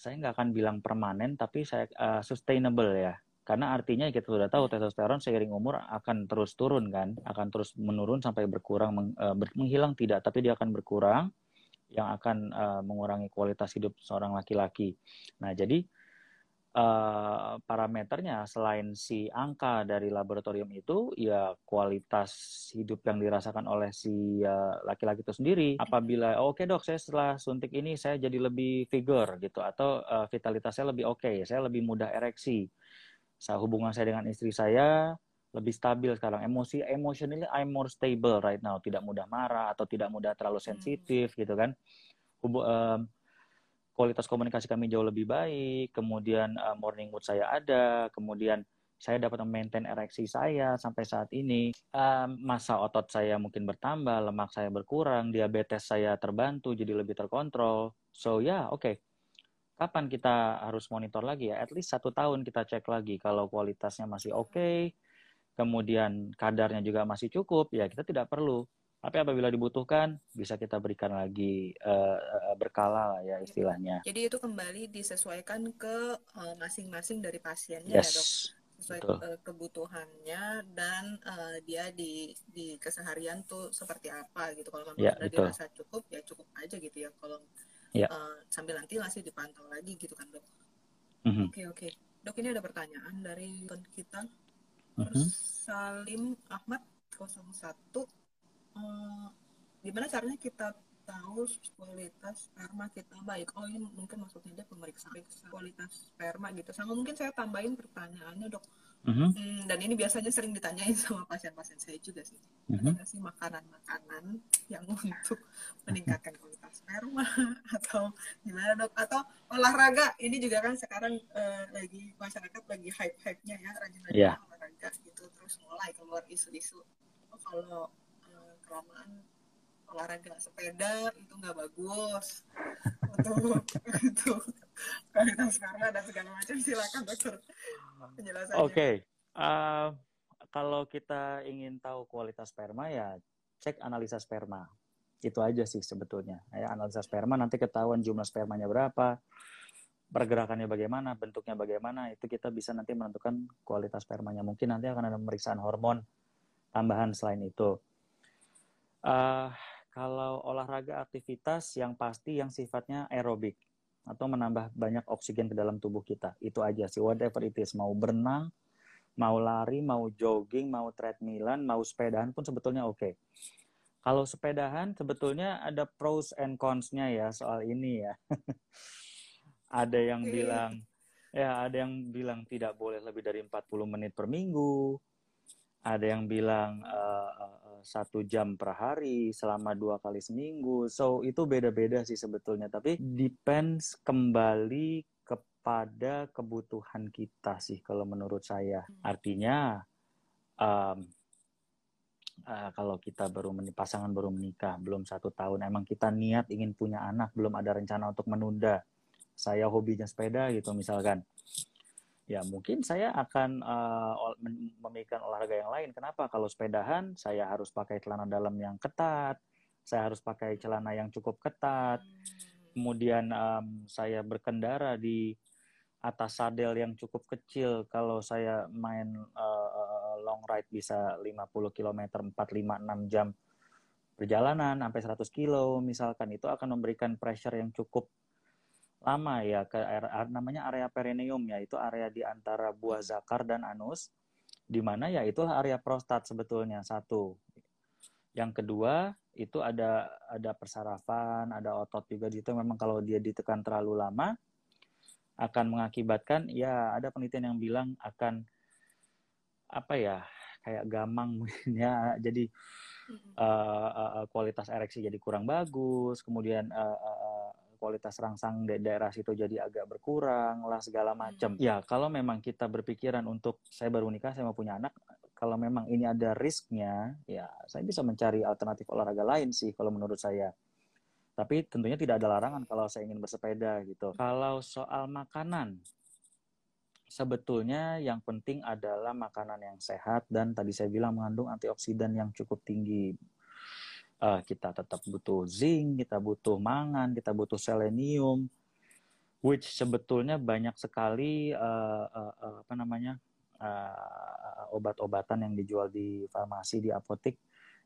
Speaker 2: saya nggak akan bilang permanen tapi saya eh, sustainable ya. Karena artinya kita sudah tahu testosteron seiring umur akan terus turun kan akan terus menurun sampai berkurang meng- eh, ber- menghilang tidak tapi dia akan berkurang yang akan eh, mengurangi kualitas hidup seorang laki-laki. Nah jadi eh, parameternya selain si angka dari laboratorium itu ya kualitas hidup yang dirasakan oleh si eh, laki-laki itu sendiri. Apabila oke dok saya setelah suntik ini saya jadi lebih vigor gitu atau eh, vitalitas saya lebih oke saya lebih mudah ereksi. Saya hubungan saya dengan istri saya lebih stabil sekarang. Emosi emotionally I'm more stable right now. Tidak mudah marah atau tidak mudah terlalu sensitif gitu kan kualitas komunikasi kami jauh lebih baik kemudian eh, morning mood saya ada kemudian saya dapat memaintain ereksi saya sampai saat ini. Em, masa otot saya mungkin bertambah lemak saya berkurang diabetes saya terbantu jadi lebih terkontrol. So ya oke. Kapan kita harus monitor lagi ya? At least satu tahun kita cek lagi kalau kualitasnya masih oke kemudian kadarnya juga masih cukup ya kita tidak perlu tapi apabila dibutuhkan bisa kita berikan lagi eh, berkala lah ya istilahnya
Speaker 1: Jadi itu kembali disesuaikan ke eh, masing-masing dari pasiennya ya dok.
Speaker 2: yes
Speaker 1: Sesuai
Speaker 2: betul.
Speaker 1: kebutuhannya dan eh, dia di di keseharian tuh seperti apa gitu. Kalau memang
Speaker 2: Ya,
Speaker 1: sudah
Speaker 2: betul.
Speaker 1: dirasa cukup ya cukup aja gitu ya. Kalau
Speaker 2: Ya.
Speaker 1: eh, sambil nanti masih dipantau lagi gitu kan dok. Oke oke. Dok ini ada pertanyaan dari kita
Speaker 2: mhm.
Speaker 1: Salim Ahmad 01 Eh, gimana caranya kita tahu kualitas sperma kita? Baik oh ini mungkin maksudnya dia pemeriksaan kualitas sperma gitu. Sama mungkin saya tambahin pertanyaannya dok.
Speaker 2: Mhm,
Speaker 1: Hmm, dan ini biasanya sering ditanyain sama pasien-pasien saya juga sih. Ada
Speaker 2: mhm.
Speaker 1: nggak sih makanan-makanan yang untuk meningkatkan kualitas sperma? Atau gimana dok? Atau olahraga? Ini juga kan sekarang eh, lagi masyarakat lagi hype-hype-nya ya rajin-rajin
Speaker 2: Iya.
Speaker 1: olahraga gitu terus mulai keluar isu-isu. Oh, kalau kelamaan olahraga sepeda itu nggak bagus untuk untuk kualitas sperma dan segala macam silakan dokter penjelasannya
Speaker 2: Oke, eh, kalau kita ingin tahu kualitas sperma ya cek analisa sperma. Itu aja sih sebetulnya. Ya, analisa sperma nanti ketahuan jumlah spermanya berapa, pergerakannya bagaimana, bentuknya bagaimana, itu kita bisa nanti menentukan kualitas spermanya. Mungkin nanti akan ada pemeriksaan hormon tambahan selain itu. Eh, kalau olahraga aktivitas yang pasti yang sifatnya aerobik atau menambah banyak oksigen ke dalam tubuh kita. Itu aja sih, whatever it is. Mau berenang, mau lari, mau jogging, mau treadmillan, mau sepedahan pun sebetulnya oke. Kalau sepedahan sebetulnya ada pros and cons-nya ya soal ini ya. ada yang
Speaker 1: Oke.
Speaker 2: bilang ya ada yang bilang tidak boleh lebih dari 40 menit per minggu. Ada yang bilang uh, uh, satu jam per hari selama dua kali seminggu. So itu beda-beda sih sebetulnya. Tapi depends kembali kepada kebutuhan kita sih kalau menurut saya. Artinya um, uh, kalau kita baru menikah, pasangan baru menikah belum satu tahun, emang kita niat ingin punya anak, belum ada rencana untuk menunda. Saya hobinya sepeda gitu misalkan ya mungkin saya akan uh, memikirkan olahraga yang lain. Kenapa? Kalau sepedahan, saya harus pakai celana dalam yang ketat, saya harus pakai celana yang cukup ketat. Kemudian um, saya berkendara di atas sadel yang cukup kecil. Kalau saya main uh, long ride bisa 50 km, 4, 5, 6 jam perjalanan sampai 100 kilo misalkan itu akan memberikan pressure yang cukup lama ya ke area, namanya area perineum ya. Itu area di antara buah zakar dan anus di mana ya itulah area prostat sebetulnya satu. Yang kedua itu ada ada persarafan ada otot juga di situ. Memang kalau dia ditekan terlalu lama akan mengakibatkan ya ada penelitian yang bilang akan apa ya kayak gamang ya. Jadi uh, uh, kualitas ereksi jadi kurang bagus. Kemudian uh, uh, kualitas rangsang di daerah situ jadi agak berkurang lah segala macam. Hmm. Ya kalau memang kita berpikiran untuk saya baru nikah saya mau punya anak, kalau memang ini ada risknya, ya saya bisa mencari alternatif olahraga lain sih kalau menurut saya. Tapi tentunya tidak ada larangan kalau saya ingin bersepeda gitu. Kalau soal makanan, sebetulnya yang penting adalah makanan yang sehat dan tadi saya bilang mengandung antioksidan yang cukup tinggi uh, kita tetap butuh zinc, kita butuh mangan, kita butuh selenium, which sebetulnya banyak sekali uh, uh, uh, apa namanya uh, obat-obatan yang dijual di farmasi di apotek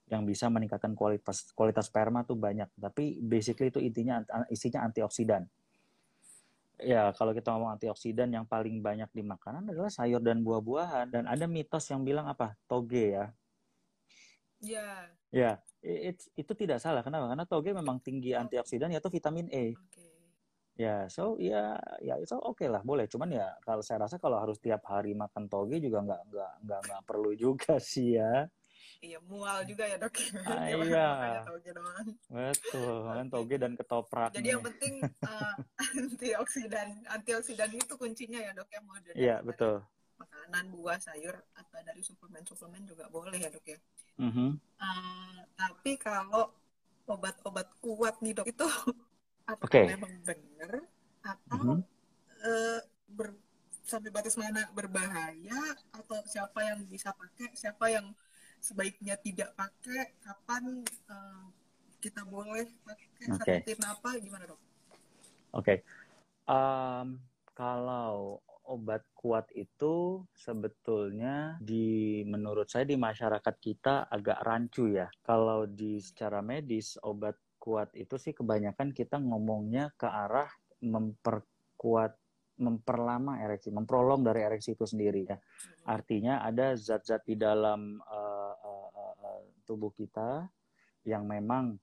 Speaker 2: yang bisa meningkatkan kualitas kualitas sperma tuh banyak. Tapi basically itu intinya isinya antioksidan. Ya, kalau kita ngomong antioksidan yang paling banyak di makanan adalah sayur dan buah-buahan. Dan ada mitos yang bilang apa? Toge ya.
Speaker 1: Ya.
Speaker 2: Ya, it, itu tidak salah. Kenapa? Karena toge memang tinggi oh. antioksidan yaitu vitamin E. Okay. Ya, so ya ya itu oke okay lah, boleh. Cuman ya kalau saya rasa kalau harus tiap hari makan toge juga nggak nggak nggak nggak perlu juga sih ya.
Speaker 1: Iya, mual juga ya dok.
Speaker 2: Ah, iya. Toge doang. Betul, kan toge dan ketoprak.
Speaker 1: Jadi nih. yang penting uh, antioksidan, antioksidan itu kuncinya ya dok ya mau
Speaker 2: Iya betul.
Speaker 1: Makanan, buah, sayur atau dari suplemen-suplemen juga boleh ya dok ya.
Speaker 2: Mm -hmm.
Speaker 1: uh, tapi kalau obat-obat kuat nih dok itu apakah okay. memang benar atau mm -hmm. uh, ber, sampai batas mana berbahaya atau siapa yang bisa pakai siapa yang sebaiknya tidak pakai kapan uh, kita boleh pakai okay. satu apa gimana dok?
Speaker 2: Oke, okay. um, kalau obat kuat itu sebetulnya di menurut saya di masyarakat kita agak rancu ya. Kalau di secara medis obat kuat itu sih kebanyakan kita ngomongnya ke arah memperkuat memperlama ereksi, memprolong dari ereksi itu sendiri ya. Artinya ada zat-zat di dalam uh, uh, uh, tubuh kita yang memang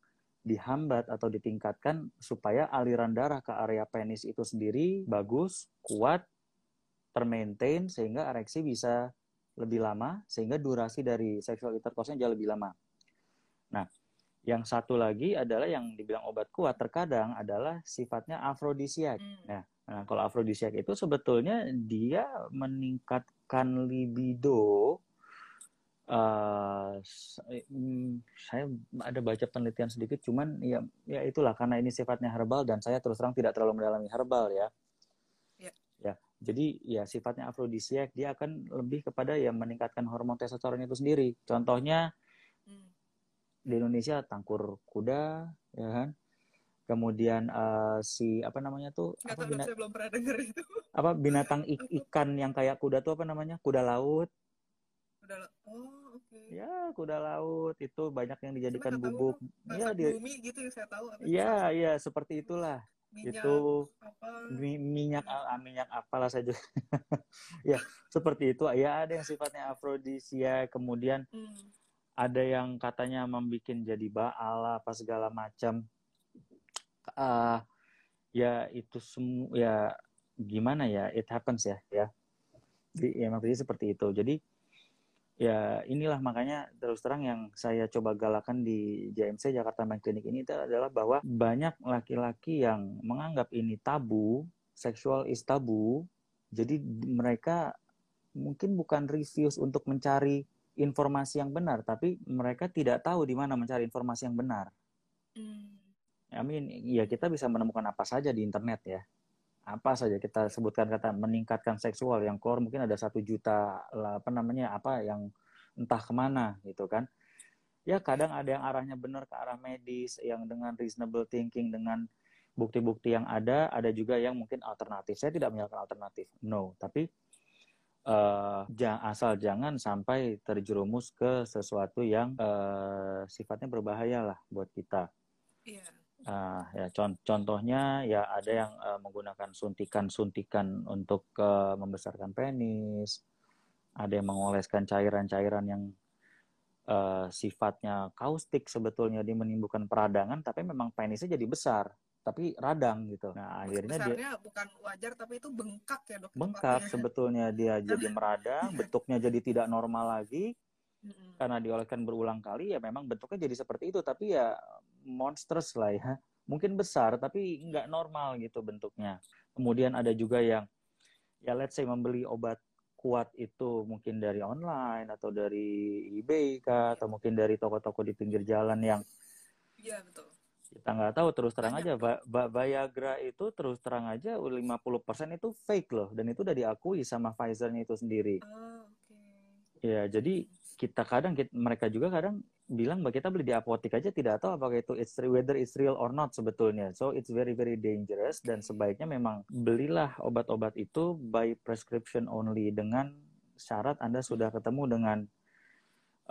Speaker 2: dihambat atau ditingkatkan supaya aliran darah ke area penis itu sendiri bagus, kuat, termaintain sehingga ereksi bisa lebih lama sehingga durasi dari sexual intercourse-nya jauh lebih lama. Nah, yang satu lagi adalah yang dibilang obat kuat terkadang adalah sifatnya afrodisiak. Hmm. Nah, nah, kalau afrodisiak itu sebetulnya dia meningkatkan libido. Uh, saya ada baca penelitian sedikit, cuman ya ya itulah karena ini sifatnya herbal dan saya terus terang tidak terlalu mendalami herbal ya. Jadi ya sifatnya afrodisiak, dia akan lebih kepada yang meningkatkan hormon testosteron itu sendiri. Contohnya hmm. di Indonesia tangkur kuda, ya kan? Kemudian uh, si apa namanya tuh?
Speaker 1: Gak apa, binat- saya belum pernah dengar itu.
Speaker 2: Apa binatang ik ikan yang kayak kuda tuh apa namanya? Kuda laut.
Speaker 1: Kuda laut. Oh, oke. Okay.
Speaker 2: Ya, kuda laut itu banyak yang dijadikan bubuk.
Speaker 1: Iya, di bumi gitu yang saya tahu.
Speaker 2: Iya, iya, seperti itulah minyak itu apa? minyak ah, minyak apalah saja ya seperti itu. Ya ada yang sifatnya afrodisia. Kemudian hmm. ada yang katanya membuat jadi baal apa segala macam. Uh, ya itu semua ya gimana ya it happens ya ya. Jadi ya maksudnya seperti itu. Jadi ya inilah makanya terus terang yang saya coba galakan di JMC Jakarta Mind Clinic ini itu adalah bahwa banyak laki-laki yang menganggap ini tabu, seksual is tabu. Jadi mereka mungkin bukan refuse untuk mencari informasi yang benar, tapi mereka tidak tahu di mana mencari informasi yang benar.
Speaker 1: Hmm.
Speaker 2: I mean, ya kita bisa menemukan apa saja di internet ya apa saja kita sebutkan kata meningkatkan seksual yang keluar mungkin ada satu juta apa namanya apa yang entah ke mana gitu kan. Ya kadang ada yang arahnya benar ke arah medis yang dengan reasonable thinking dengan bukti-bukti yang ada ada juga yang mungkin alternatif. Saya tidak menyalahkan alternatif no. Tapi uh, asal jangan sampai terjerumus ke sesuatu yang uh, sifatnya berbahaya lah buat kita.
Speaker 1: Iya.
Speaker 2: Uh, ya con contohnya ya ada yang uh, menggunakan suntikan-suntikan untuk uh, membesarkan penis, ada yang mengoleskan cairan-cairan yang uh, sifatnya kaustik sebetulnya dia menimbulkan peradangan, tapi memang penisnya jadi besar, tapi radang gitu. Nah akhirnya
Speaker 1: dia bukan wajar tapi itu bengkak ya dok.
Speaker 2: Bengkak sebetulnya dia jadi meradang, bentuknya jadi tidak normal lagi. Karena dioleskan berulang kali ya memang bentuknya jadi seperti itu tapi ya monsters lah ya. Mungkin besar tapi nggak normal gitu bentuknya. Kemudian ada juga yang ya let's say membeli obat kuat itu mungkin dari online atau dari eBay kah atau mungkin dari toko-toko di pinggir jalan yang
Speaker 1: Iya betul.
Speaker 2: Kita nggak tahu terus terang Banyak, aja ba Viagra itu terus terang aja 50% itu fake loh dan itu udah diakui sama Pfizer-nya itu sendiri.
Speaker 1: Oh, okay.
Speaker 2: Ya, jadi kita kadang kita, mereka juga kadang bilang bahwa kita beli di apotek aja tidak tahu apakah itu it's whether it's real or not sebetulnya. So it's very very dangerous dan sebaiknya memang belilah obat-obat itu by prescription only dengan syarat Anda sudah ketemu dengan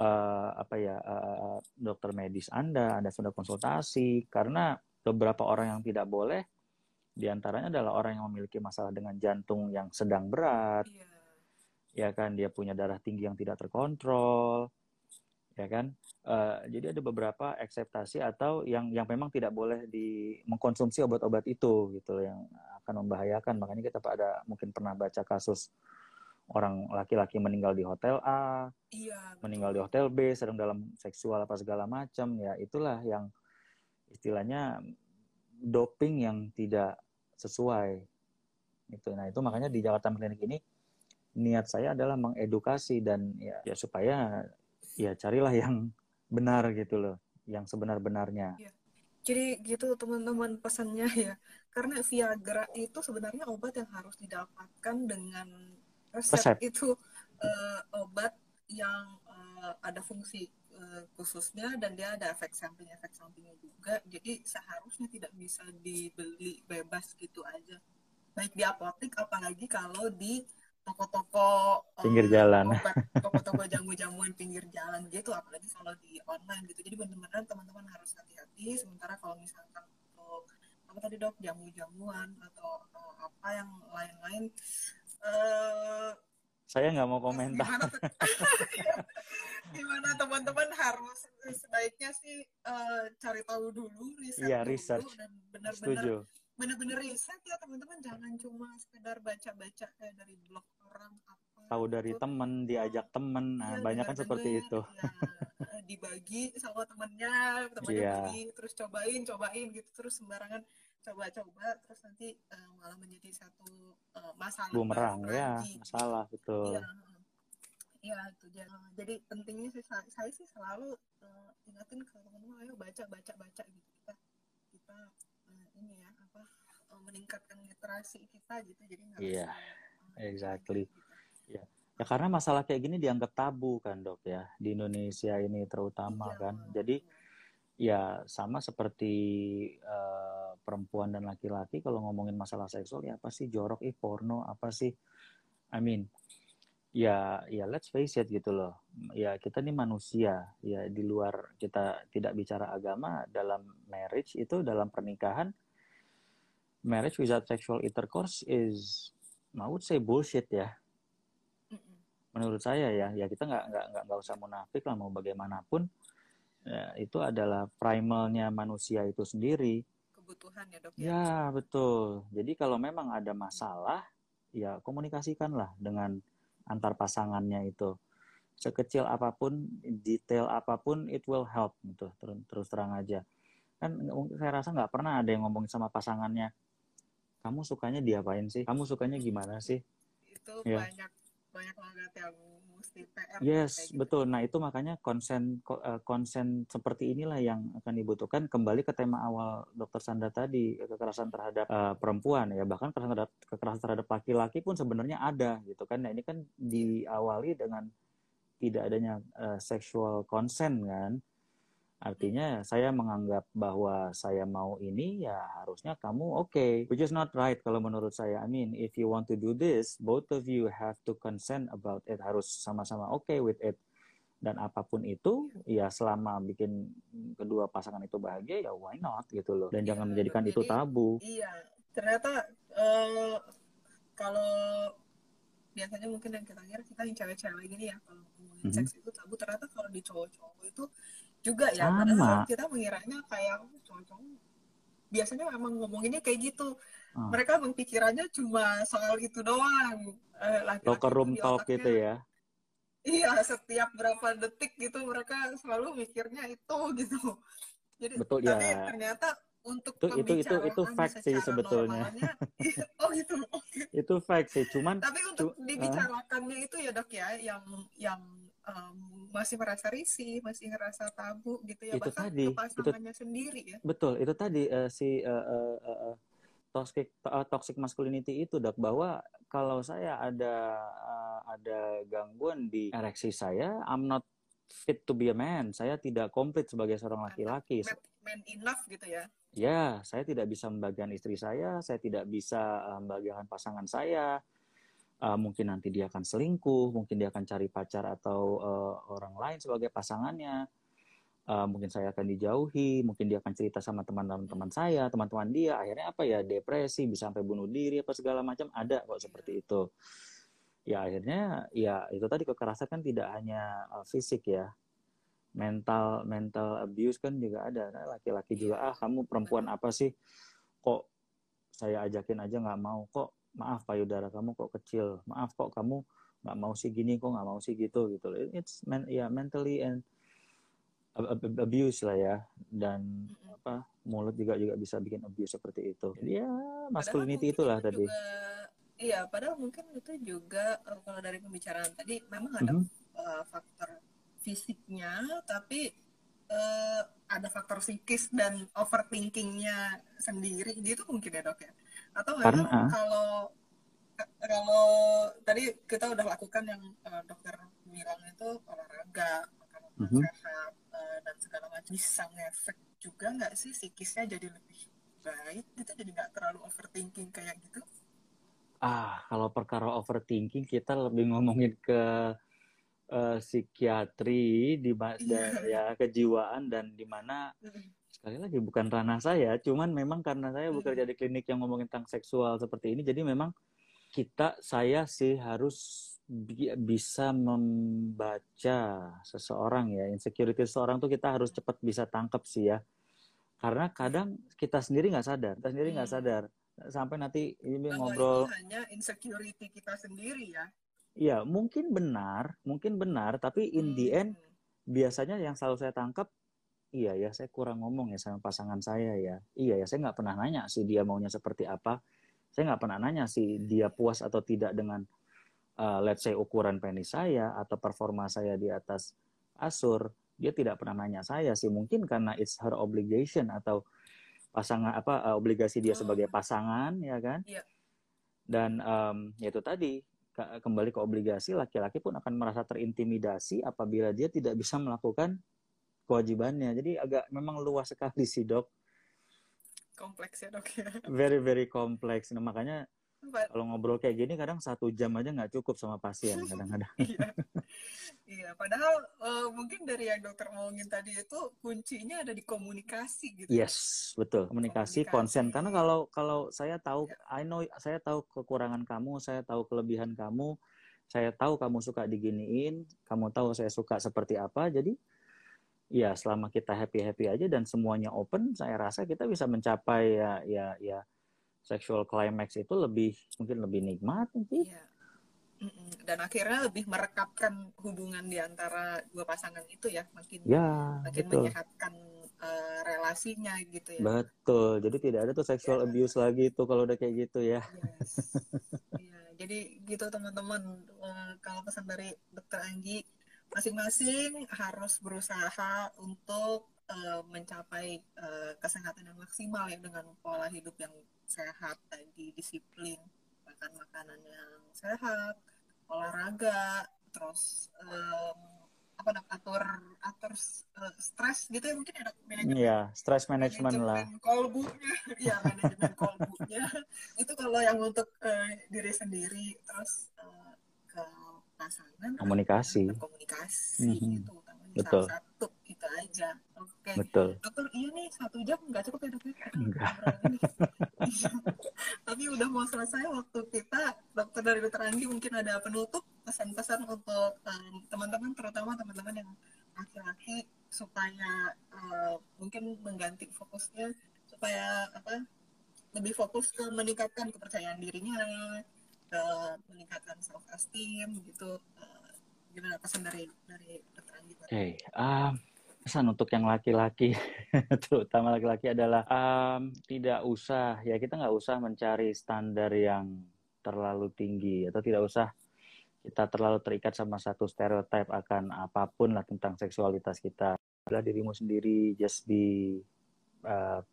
Speaker 2: uh, apa ya uh, dokter medis Anda, Anda sudah konsultasi karena beberapa orang yang tidak boleh di antaranya adalah orang yang memiliki masalah dengan jantung yang sedang berat. Yeah ya kan dia punya darah tinggi yang tidak terkontrol ya kan? Uh, jadi ada beberapa akseptasi atau yang yang memang tidak boleh di mengkonsumsi obat-obat itu gitu yang akan membahayakan. Makanya kita pada mungkin pernah baca kasus orang laki-laki meninggal di hotel A,
Speaker 1: iya,
Speaker 2: meninggal di hotel B, sedang dalam seksual apa segala macam, ya itulah yang istilahnya doping yang tidak sesuai. Itu, nah itu makanya di Jakarta Klinik ini niat saya adalah mengedukasi dan ya, ya. supaya ya carilah yang benar gitu loh, yang sebenar-benarnya.
Speaker 1: Ya. Jadi gitu teman-teman pesannya ya, karena Viagra itu sebenarnya obat yang harus didapatkan dengan resep, resep. itu uh, obat yang uh, ada fungsi uh, khususnya dan dia ada efek samping efek sampingnya juga. Jadi seharusnya tidak bisa dibeli bebas gitu aja, baik di apotek apalagi kalau di toko-toko
Speaker 2: pinggir um, jalan.
Speaker 1: toko-toko jamu-jamuan pinggir jalan gitu apalagi kalau di online gitu. Jadi benar-benar teman-teman harus hati-hati. Sementara kalau misalkan untuk apa tadi dok? Jamu-jamuan atau uh, apa yang lain-lain uh,
Speaker 2: saya nggak mau komentar.
Speaker 1: gimana, teman-teman harus sebaiknya sih uh, cari tahu dulu riset
Speaker 2: iya,
Speaker 1: dulu
Speaker 2: research.
Speaker 1: dan benar-benar bener-bener riset ya teman-teman. Jangan cuma sekedar baca-baca kayak dari blog orang apa
Speaker 2: tahu dari gitu. temen diajak temen. Nah, ya, banyak kan seperti itu.
Speaker 1: Ya, dibagi sama temennya temennya yeah. bagi terus cobain cobain gitu. Terus sembarangan coba-coba terus nanti uh, malah menjadi satu uh, masalah
Speaker 2: bumerang ya lagi. masalah betul.
Speaker 1: Ya, ya itu jadi pentingnya sih saya, saya sih selalu uh, ingatin ke teman-teman ayo baca baca baca gitu kita kita uh, ini ya meningkatkan literasi kita gitu jadi nggak
Speaker 2: iya yeah, exactly. ya yeah. ya karena masalah kayak gini dianggap tabu kan dok ya di Indonesia ini terutama yeah. kan. jadi ya sama seperti uh, perempuan dan laki-laki kalau ngomongin masalah seksual ya apa sih jorok ih porno apa sih? I mean ya ya let's face it gitu loh. Ya kita ini manusia ya di luar kita tidak bicara agama dalam marriage itu dalam pernikahan marriage without sexual intercourse is I would say bullshit ya. Menurut saya ya, ya kita nggak nggak nggak nggak usah munafik lah mau bagaimanapun. Ya, itu adalah primalnya manusia itu sendiri.
Speaker 1: Kebutuhan ya dok.
Speaker 2: Ya, ya betul. Jadi kalau memang ada masalah, ya komunikasikanlah dengan antar pasangannya itu sekecil apa pun, detail apa pun, it will help gitu. Terus, terus terang aja. Kan saya rasa nggak pernah ada yang ngomongin sama pasangannya, kamu sukanya diapain sih? Kamu sukanya gimana sih?
Speaker 1: Itu
Speaker 2: Ya.
Speaker 1: banyak banyak banget yang mesti PR
Speaker 2: Yes,
Speaker 1: kayak gitu.
Speaker 2: betul. Nah, itu makanya konsen ko- eh, konsen seperti inilah yang akan dibutuhkan kembali ke tema awal Dokter Sandra tadi, kekerasan terhadap eh, perempuan ya, bahkan kekerasan terhadap kekerasan terhadap laki-laki pun sebenarnya ada gitu kan. Nah, ini kan diawali dengan tidak adanya eh, sexual consent kan. Artinya saya menganggap bahwa saya mau ini ya harusnya kamu oke, which is not right kalau menurut saya. I mean, if you want to do this, both of you have to consent about it. Harus sama-sama oke with it. Dan apa pun itu, ya selama bikin kedua pasangan itu bahagia, ya why not gitu loh. Dan
Speaker 1: Iya,
Speaker 2: jangan menjadikan
Speaker 1: jadi-
Speaker 2: itu tabu.
Speaker 1: Iya, ternyata eh, kalau biasanya mungkin yang kita kira kita yang cewek-cewek gini ya kalau ngomongin
Speaker 2: Mhm.
Speaker 1: seks itu tabu ternyata kalau di cowok-cowok itu juga ya
Speaker 2: Sama.
Speaker 1: padahal kita mengiranya kayak oh, cowok-cowok biasanya emang ngomonginnya kayak gitu
Speaker 2: Ah.
Speaker 1: mereka emang pikirannya cuma soal itu doang Eh,
Speaker 2: Locker
Speaker 1: tuh
Speaker 2: room talk gitu ya.
Speaker 1: iya setiap berapa detik gitu mereka selalu mikirnya itu gitu jadi
Speaker 2: Betul,
Speaker 1: tapi
Speaker 2: ya.
Speaker 1: ternyata untuk
Speaker 2: Itu- itu- itu- itu fact sih sebetulnya.
Speaker 1: normalnya, oh gitu oke
Speaker 2: Itu fact sih. Cuman
Speaker 1: tapi untuk
Speaker 2: Cu-
Speaker 1: dibicarakannya itu ya dok ya yang yang em, masih merasa risih masih ngerasa tabu gitu ya
Speaker 2: Itu
Speaker 1: bahkan
Speaker 2: tadi,
Speaker 1: ke
Speaker 2: itu-
Speaker 1: pasangannya sendiri ya.
Speaker 2: Betul itu tadi eh, si eh, eh, eh, toxic eh, toxic masculinity itu dok bahwa kalau saya ada eh, ada gangguan di ereksi saya I'm not fit to be a man. Saya tidak komplit sebagai seorang laki-laki.
Speaker 1: man, man enough gitu ya.
Speaker 2: Ya saya tidak bisa membagian istri saya saya tidak bisa membagian pasangan saya Eh, mungkin nanti dia akan selingkuh mungkin dia akan cari pacar atau eh, orang lain sebagai pasangannya. Eh, mungkin saya akan dijauhi mungkin dia akan cerita sama teman-teman saya teman-teman dia. Akhirnya apa ya depresi bisa sampai bunuh diri apa segala macam ada kok seperti itu. Ya akhirnya ya itu tadi kekerasan kan tidak hanya eh, fisik ya. Mental mental abuse kan juga ada. Nah, laki-laki juga ah kamu perempuan apa sih? Kok saya ajakin aja nggak mau? Kok maaf payudara kamu kok kecil. Maaf kok kamu nggak mau sih gini kok nggak mau sih gitu gitu it's men ya mentally and ab- ab- abuse lah ya. Dan apa mulut juga juga bisa bikin abuse seperti itu. Jadi ya
Speaker 1: Padahal
Speaker 2: masculinity itulah
Speaker 1: itu
Speaker 2: tadi.
Speaker 1: juga- iya padahal mungkin itu juga eh, kalau dari pembicaraan tadi memang ada
Speaker 2: Mhm.
Speaker 1: eh, faktor fisiknya tapi eh, ada faktor psikis dan overthinkingnya sendiri. Gitu mungkin ya dok ya atau memang
Speaker 2: Karena-
Speaker 1: kalau kalau tadi kita udah lakukan yang eh, dokter bilang itu olahraga makan makanan
Speaker 2: Mhm.
Speaker 1: sehat eh, dan segala macam. Bisa ngefek juga nggak sih psikisnya jadi lebih baik gitu? Jadi nggak terlalu overthinking kayak gitu?
Speaker 2: Ah kalau perkara overthinking kita lebih ngomongin ke eh, psikiatri di
Speaker 1: Iya.
Speaker 2: ya kejiwaan dan di mana sekali lagi bukan ranah saya, cuman memang karena saya bekerja di klinik yang ngomongin tentang seksual seperti ini, jadi memang kita saya sih harus bi- bisa membaca seseorang ya, insecurity seseorang tuh kita harus cepat bisa tangkap sih ya, karena kadang kita sendiri nggak sadar, kita sendiri nggak
Speaker 1: Hmm.
Speaker 2: sadar sampai nanti ini ngobrol
Speaker 1: itu hanya insecurity kita sendiri ya
Speaker 2: ya mungkin benar mungkin benar tapi in the end
Speaker 1: Hmm.
Speaker 2: biasanya yang selalu saya tangkap iya ya saya kurang ngomong ya sama pasangan saya ya. Iya ya saya nggak pernah nanya sih dia maunya seperti apa. Saya nggak pernah nanya sih dia puas atau tidak dengan uh, let's say ukuran penis saya atau performa saya di atas asur dia tidak pernah nanya saya sih. Mungkin karena it's her obligation atau pasangan apa uh, obligasi dia
Speaker 1: Oh.
Speaker 2: sebagai pasangan ya kan?
Speaker 1: Iya.
Speaker 2: dan um, ya itu tadi ke- kembali ke obligasi laki-laki pun akan merasa terintimidasi apabila dia tidak bisa melakukan kewajibannya. Jadi agak memang luas sekali sih dok.
Speaker 1: Kompleks ya dok ya.
Speaker 2: Very very kompleks. Nah, makanya
Speaker 1: But-
Speaker 2: kalau ngobrol kayak gini kadang satu jam aja nggak cukup sama pasien kadang-kadang.
Speaker 1: Iya. Iya padahal eh, mungkin dari yang dokter ngomongin tadi itu kuncinya ada di komunikasi gitu
Speaker 2: yes betul. Komunikasi
Speaker 1: Komunikasi.
Speaker 2: konsen. Karena kalau kalau saya tahu
Speaker 1: Ya.
Speaker 2: I know saya tahu kekurangan kamu saya tahu kelebihan kamu saya tahu kamu suka diginiin kamu tahu saya suka seperti apa jadi ya selama kita happy happy aja dan semuanya open saya rasa kita bisa mencapai ya ya ya sexual climax itu lebih mungkin lebih nikmat
Speaker 1: iya Mm-mm. Dan akhirnya lebih merekatkan hubungan di antara dua pasangan itu ya, makin
Speaker 2: Ya,
Speaker 1: makin
Speaker 2: betul.
Speaker 1: menyehatkan eh, relasinya gitu ya.
Speaker 2: Betul. Jadi tidak ada tuh sexual
Speaker 1: Ya.
Speaker 2: abuse lagi tuh kalau udah kayak gitu ya.
Speaker 1: Yes. Iya, jadi gitu teman-teman. Eh, kalau pesan dari Dokter Anggi, masing-masing harus berusaha untuk eh, mencapai eh, kesehatan yang maksimal ya dengan pola hidup yang sehat tadi, disiplin, makan makanan yang sehat, olahraga, terus em, apa namanya, atur atur eh, stres gitu ya mungkin ada manajemen
Speaker 2: Iya, stress management lah.
Speaker 1: manajemen kolbunya ya manajemen kolbunya itu kalau yang untuk eh, diri sendiri terus ke pasangan
Speaker 2: Komunikasi.
Speaker 1: berkomunikasi
Speaker 2: Mhm.
Speaker 1: itu utamanya
Speaker 2: Betul.
Speaker 1: salah satu itu aja oke
Speaker 2: Betul.
Speaker 1: dokter iya nih satu jam nggak cukup ya dokter Kita
Speaker 2: Enggak.
Speaker 1: tapi udah mau selesai waktu kita dokter dari dokter Anggi mungkin ada penutup pesan-pesan untuk em, teman-teman terutama teman-teman yang laki-laki supaya eh, mungkin mengganti fokusnya supaya apa lebih fokus ke meningkatkan kepercayaan dirinya ke meningkatkan self esteem gitu Eh, gimana pesan dari dari dokter Anggi
Speaker 2: Oke, um, pesan untuk yang laki-laki, terutama laki-laki adalah um, tidak usah, ya kita nggak usah mencari standar yang terlalu tinggi atau tidak usah kita terlalu terikat sama satu stereotip akan apa pun lah tentang seksualitas kita. Adalah dirimu sendiri, just be uh,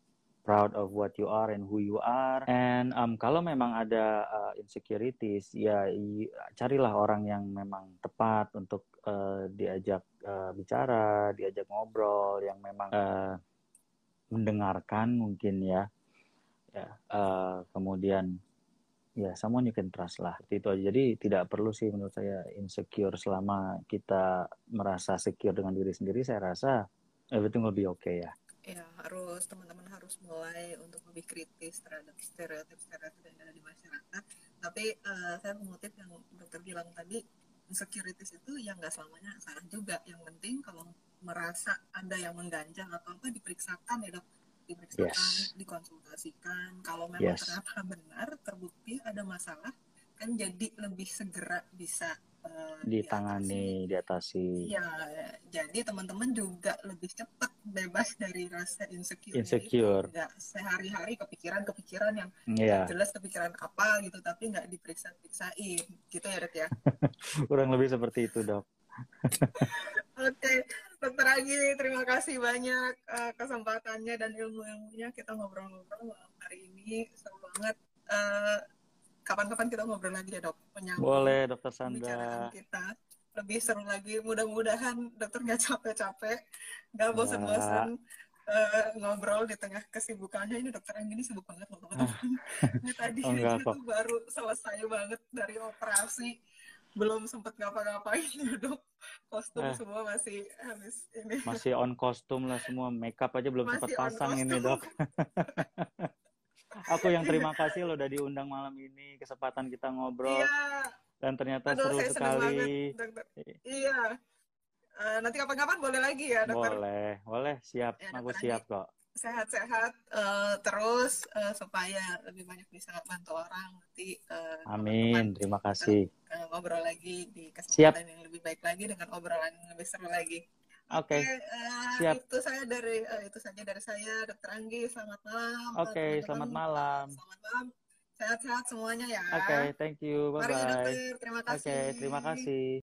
Speaker 2: proud of what you are and who you are. And um, kalau memang ada uh, insecurities, ya carilah orang yang memang tepat untuk uh, diajak uh, bicara, diajak ngobrol, yang memang uh, mendengarkan mungkin ya. Ya, uh, kemudian ya someone you can trust lah. Itu aja. Jadi tidak perlu sih menurut saya insecure selama kita merasa secure dengan diri sendiri. Saya rasa everything will be okay ya.
Speaker 1: ya harus teman-teman harus mulai untuk lebih kritis terhadap stereotip-stereotip yang ada di masyarakat tapi eh, saya mengutip yang dokter bilang tadi insecurities itu yang nggak selamanya salah juga yang penting kalau merasa ada yang mengganjal atau apa diperiksakan ya dok diperiksakan
Speaker 2: Yes.
Speaker 1: dikonsultasikan kalau memang
Speaker 2: Yes.
Speaker 1: ternyata benar terbukti ada masalah kan jadi lebih segera bisa
Speaker 2: Ditangani, diatasi.
Speaker 1: Ya, jadi teman-teman juga lebih cepat bebas dari rasa insecure.
Speaker 2: Insecure.
Speaker 1: Nggak sehari-hari kepikiran-kepikiran yang
Speaker 2: Iya.
Speaker 1: nggak jelas kepikiran apa gitu, tapi nggak diperiksa-periksain. Gitu ya dok ya.
Speaker 2: Kurang lebih seperti itu, Dok.
Speaker 1: Oke, dokter Agi, terima kasih banyak eh, kesempatannya dan ilmu-ilmunya. Kita ngobrol-ngobrol hari ini. Seru banget. Eh, Kapan-kapan kita ngobrol lagi ya dok. Menyambung
Speaker 2: Boleh, Dokter Sandra.
Speaker 1: kita lebih seru lagi. Mudah-mudahan dokter nggak capek-capek, nggak bosan-bosan eh, ngobrol di tengah kesibukannya. Ini dokter yang ini sibuk banget loh teman-teman. Ini tadi
Speaker 2: Oh, enggak
Speaker 1: tuh baru selesai banget dari operasi, belum sempet ngapa-ngapain ya dok. Kostum
Speaker 2: Eh.
Speaker 1: semua masih habis ini.
Speaker 2: Masih on kostum lah semua. Makeup aja belum sempat pasang ini. Dok. Aku yang terima kasih loh udah diundang malam ini, kesempatan kita ngobrol
Speaker 1: Iya,
Speaker 2: dan ternyata
Speaker 1: aduh
Speaker 2: seru
Speaker 1: banget
Speaker 2: sekali.
Speaker 1: Iya. Eh, nanti kapan-kapan boleh lagi ya dokter.
Speaker 2: Boleh, boleh, siap.
Speaker 1: Ya,
Speaker 2: Aku siap kok.
Speaker 1: sehat-sehat eh, terus eh, supaya lebih banyak bisa bantu orang nanti eh,
Speaker 2: Amin, terima kasih.
Speaker 1: eh, ngobrol lagi di
Speaker 2: Siap.
Speaker 1: kesempatan yang lebih baik lagi dengan obrolan yang lebih seru lagi.
Speaker 2: Oke,
Speaker 1: eh,
Speaker 2: siap.
Speaker 1: itu saya dari eh, itu saja dari saya Dokter Anggi selamat malam.
Speaker 2: Oke,
Speaker 1: teman-teman.
Speaker 2: selamat malam.
Speaker 1: Selamat malam. Sehat-sehat semuanya ya.
Speaker 2: Oke, thank you.
Speaker 1: Mari
Speaker 2: Bye-bye.
Speaker 1: dokter, terima
Speaker 2: Oke,
Speaker 1: kasih.
Speaker 2: terima kasih.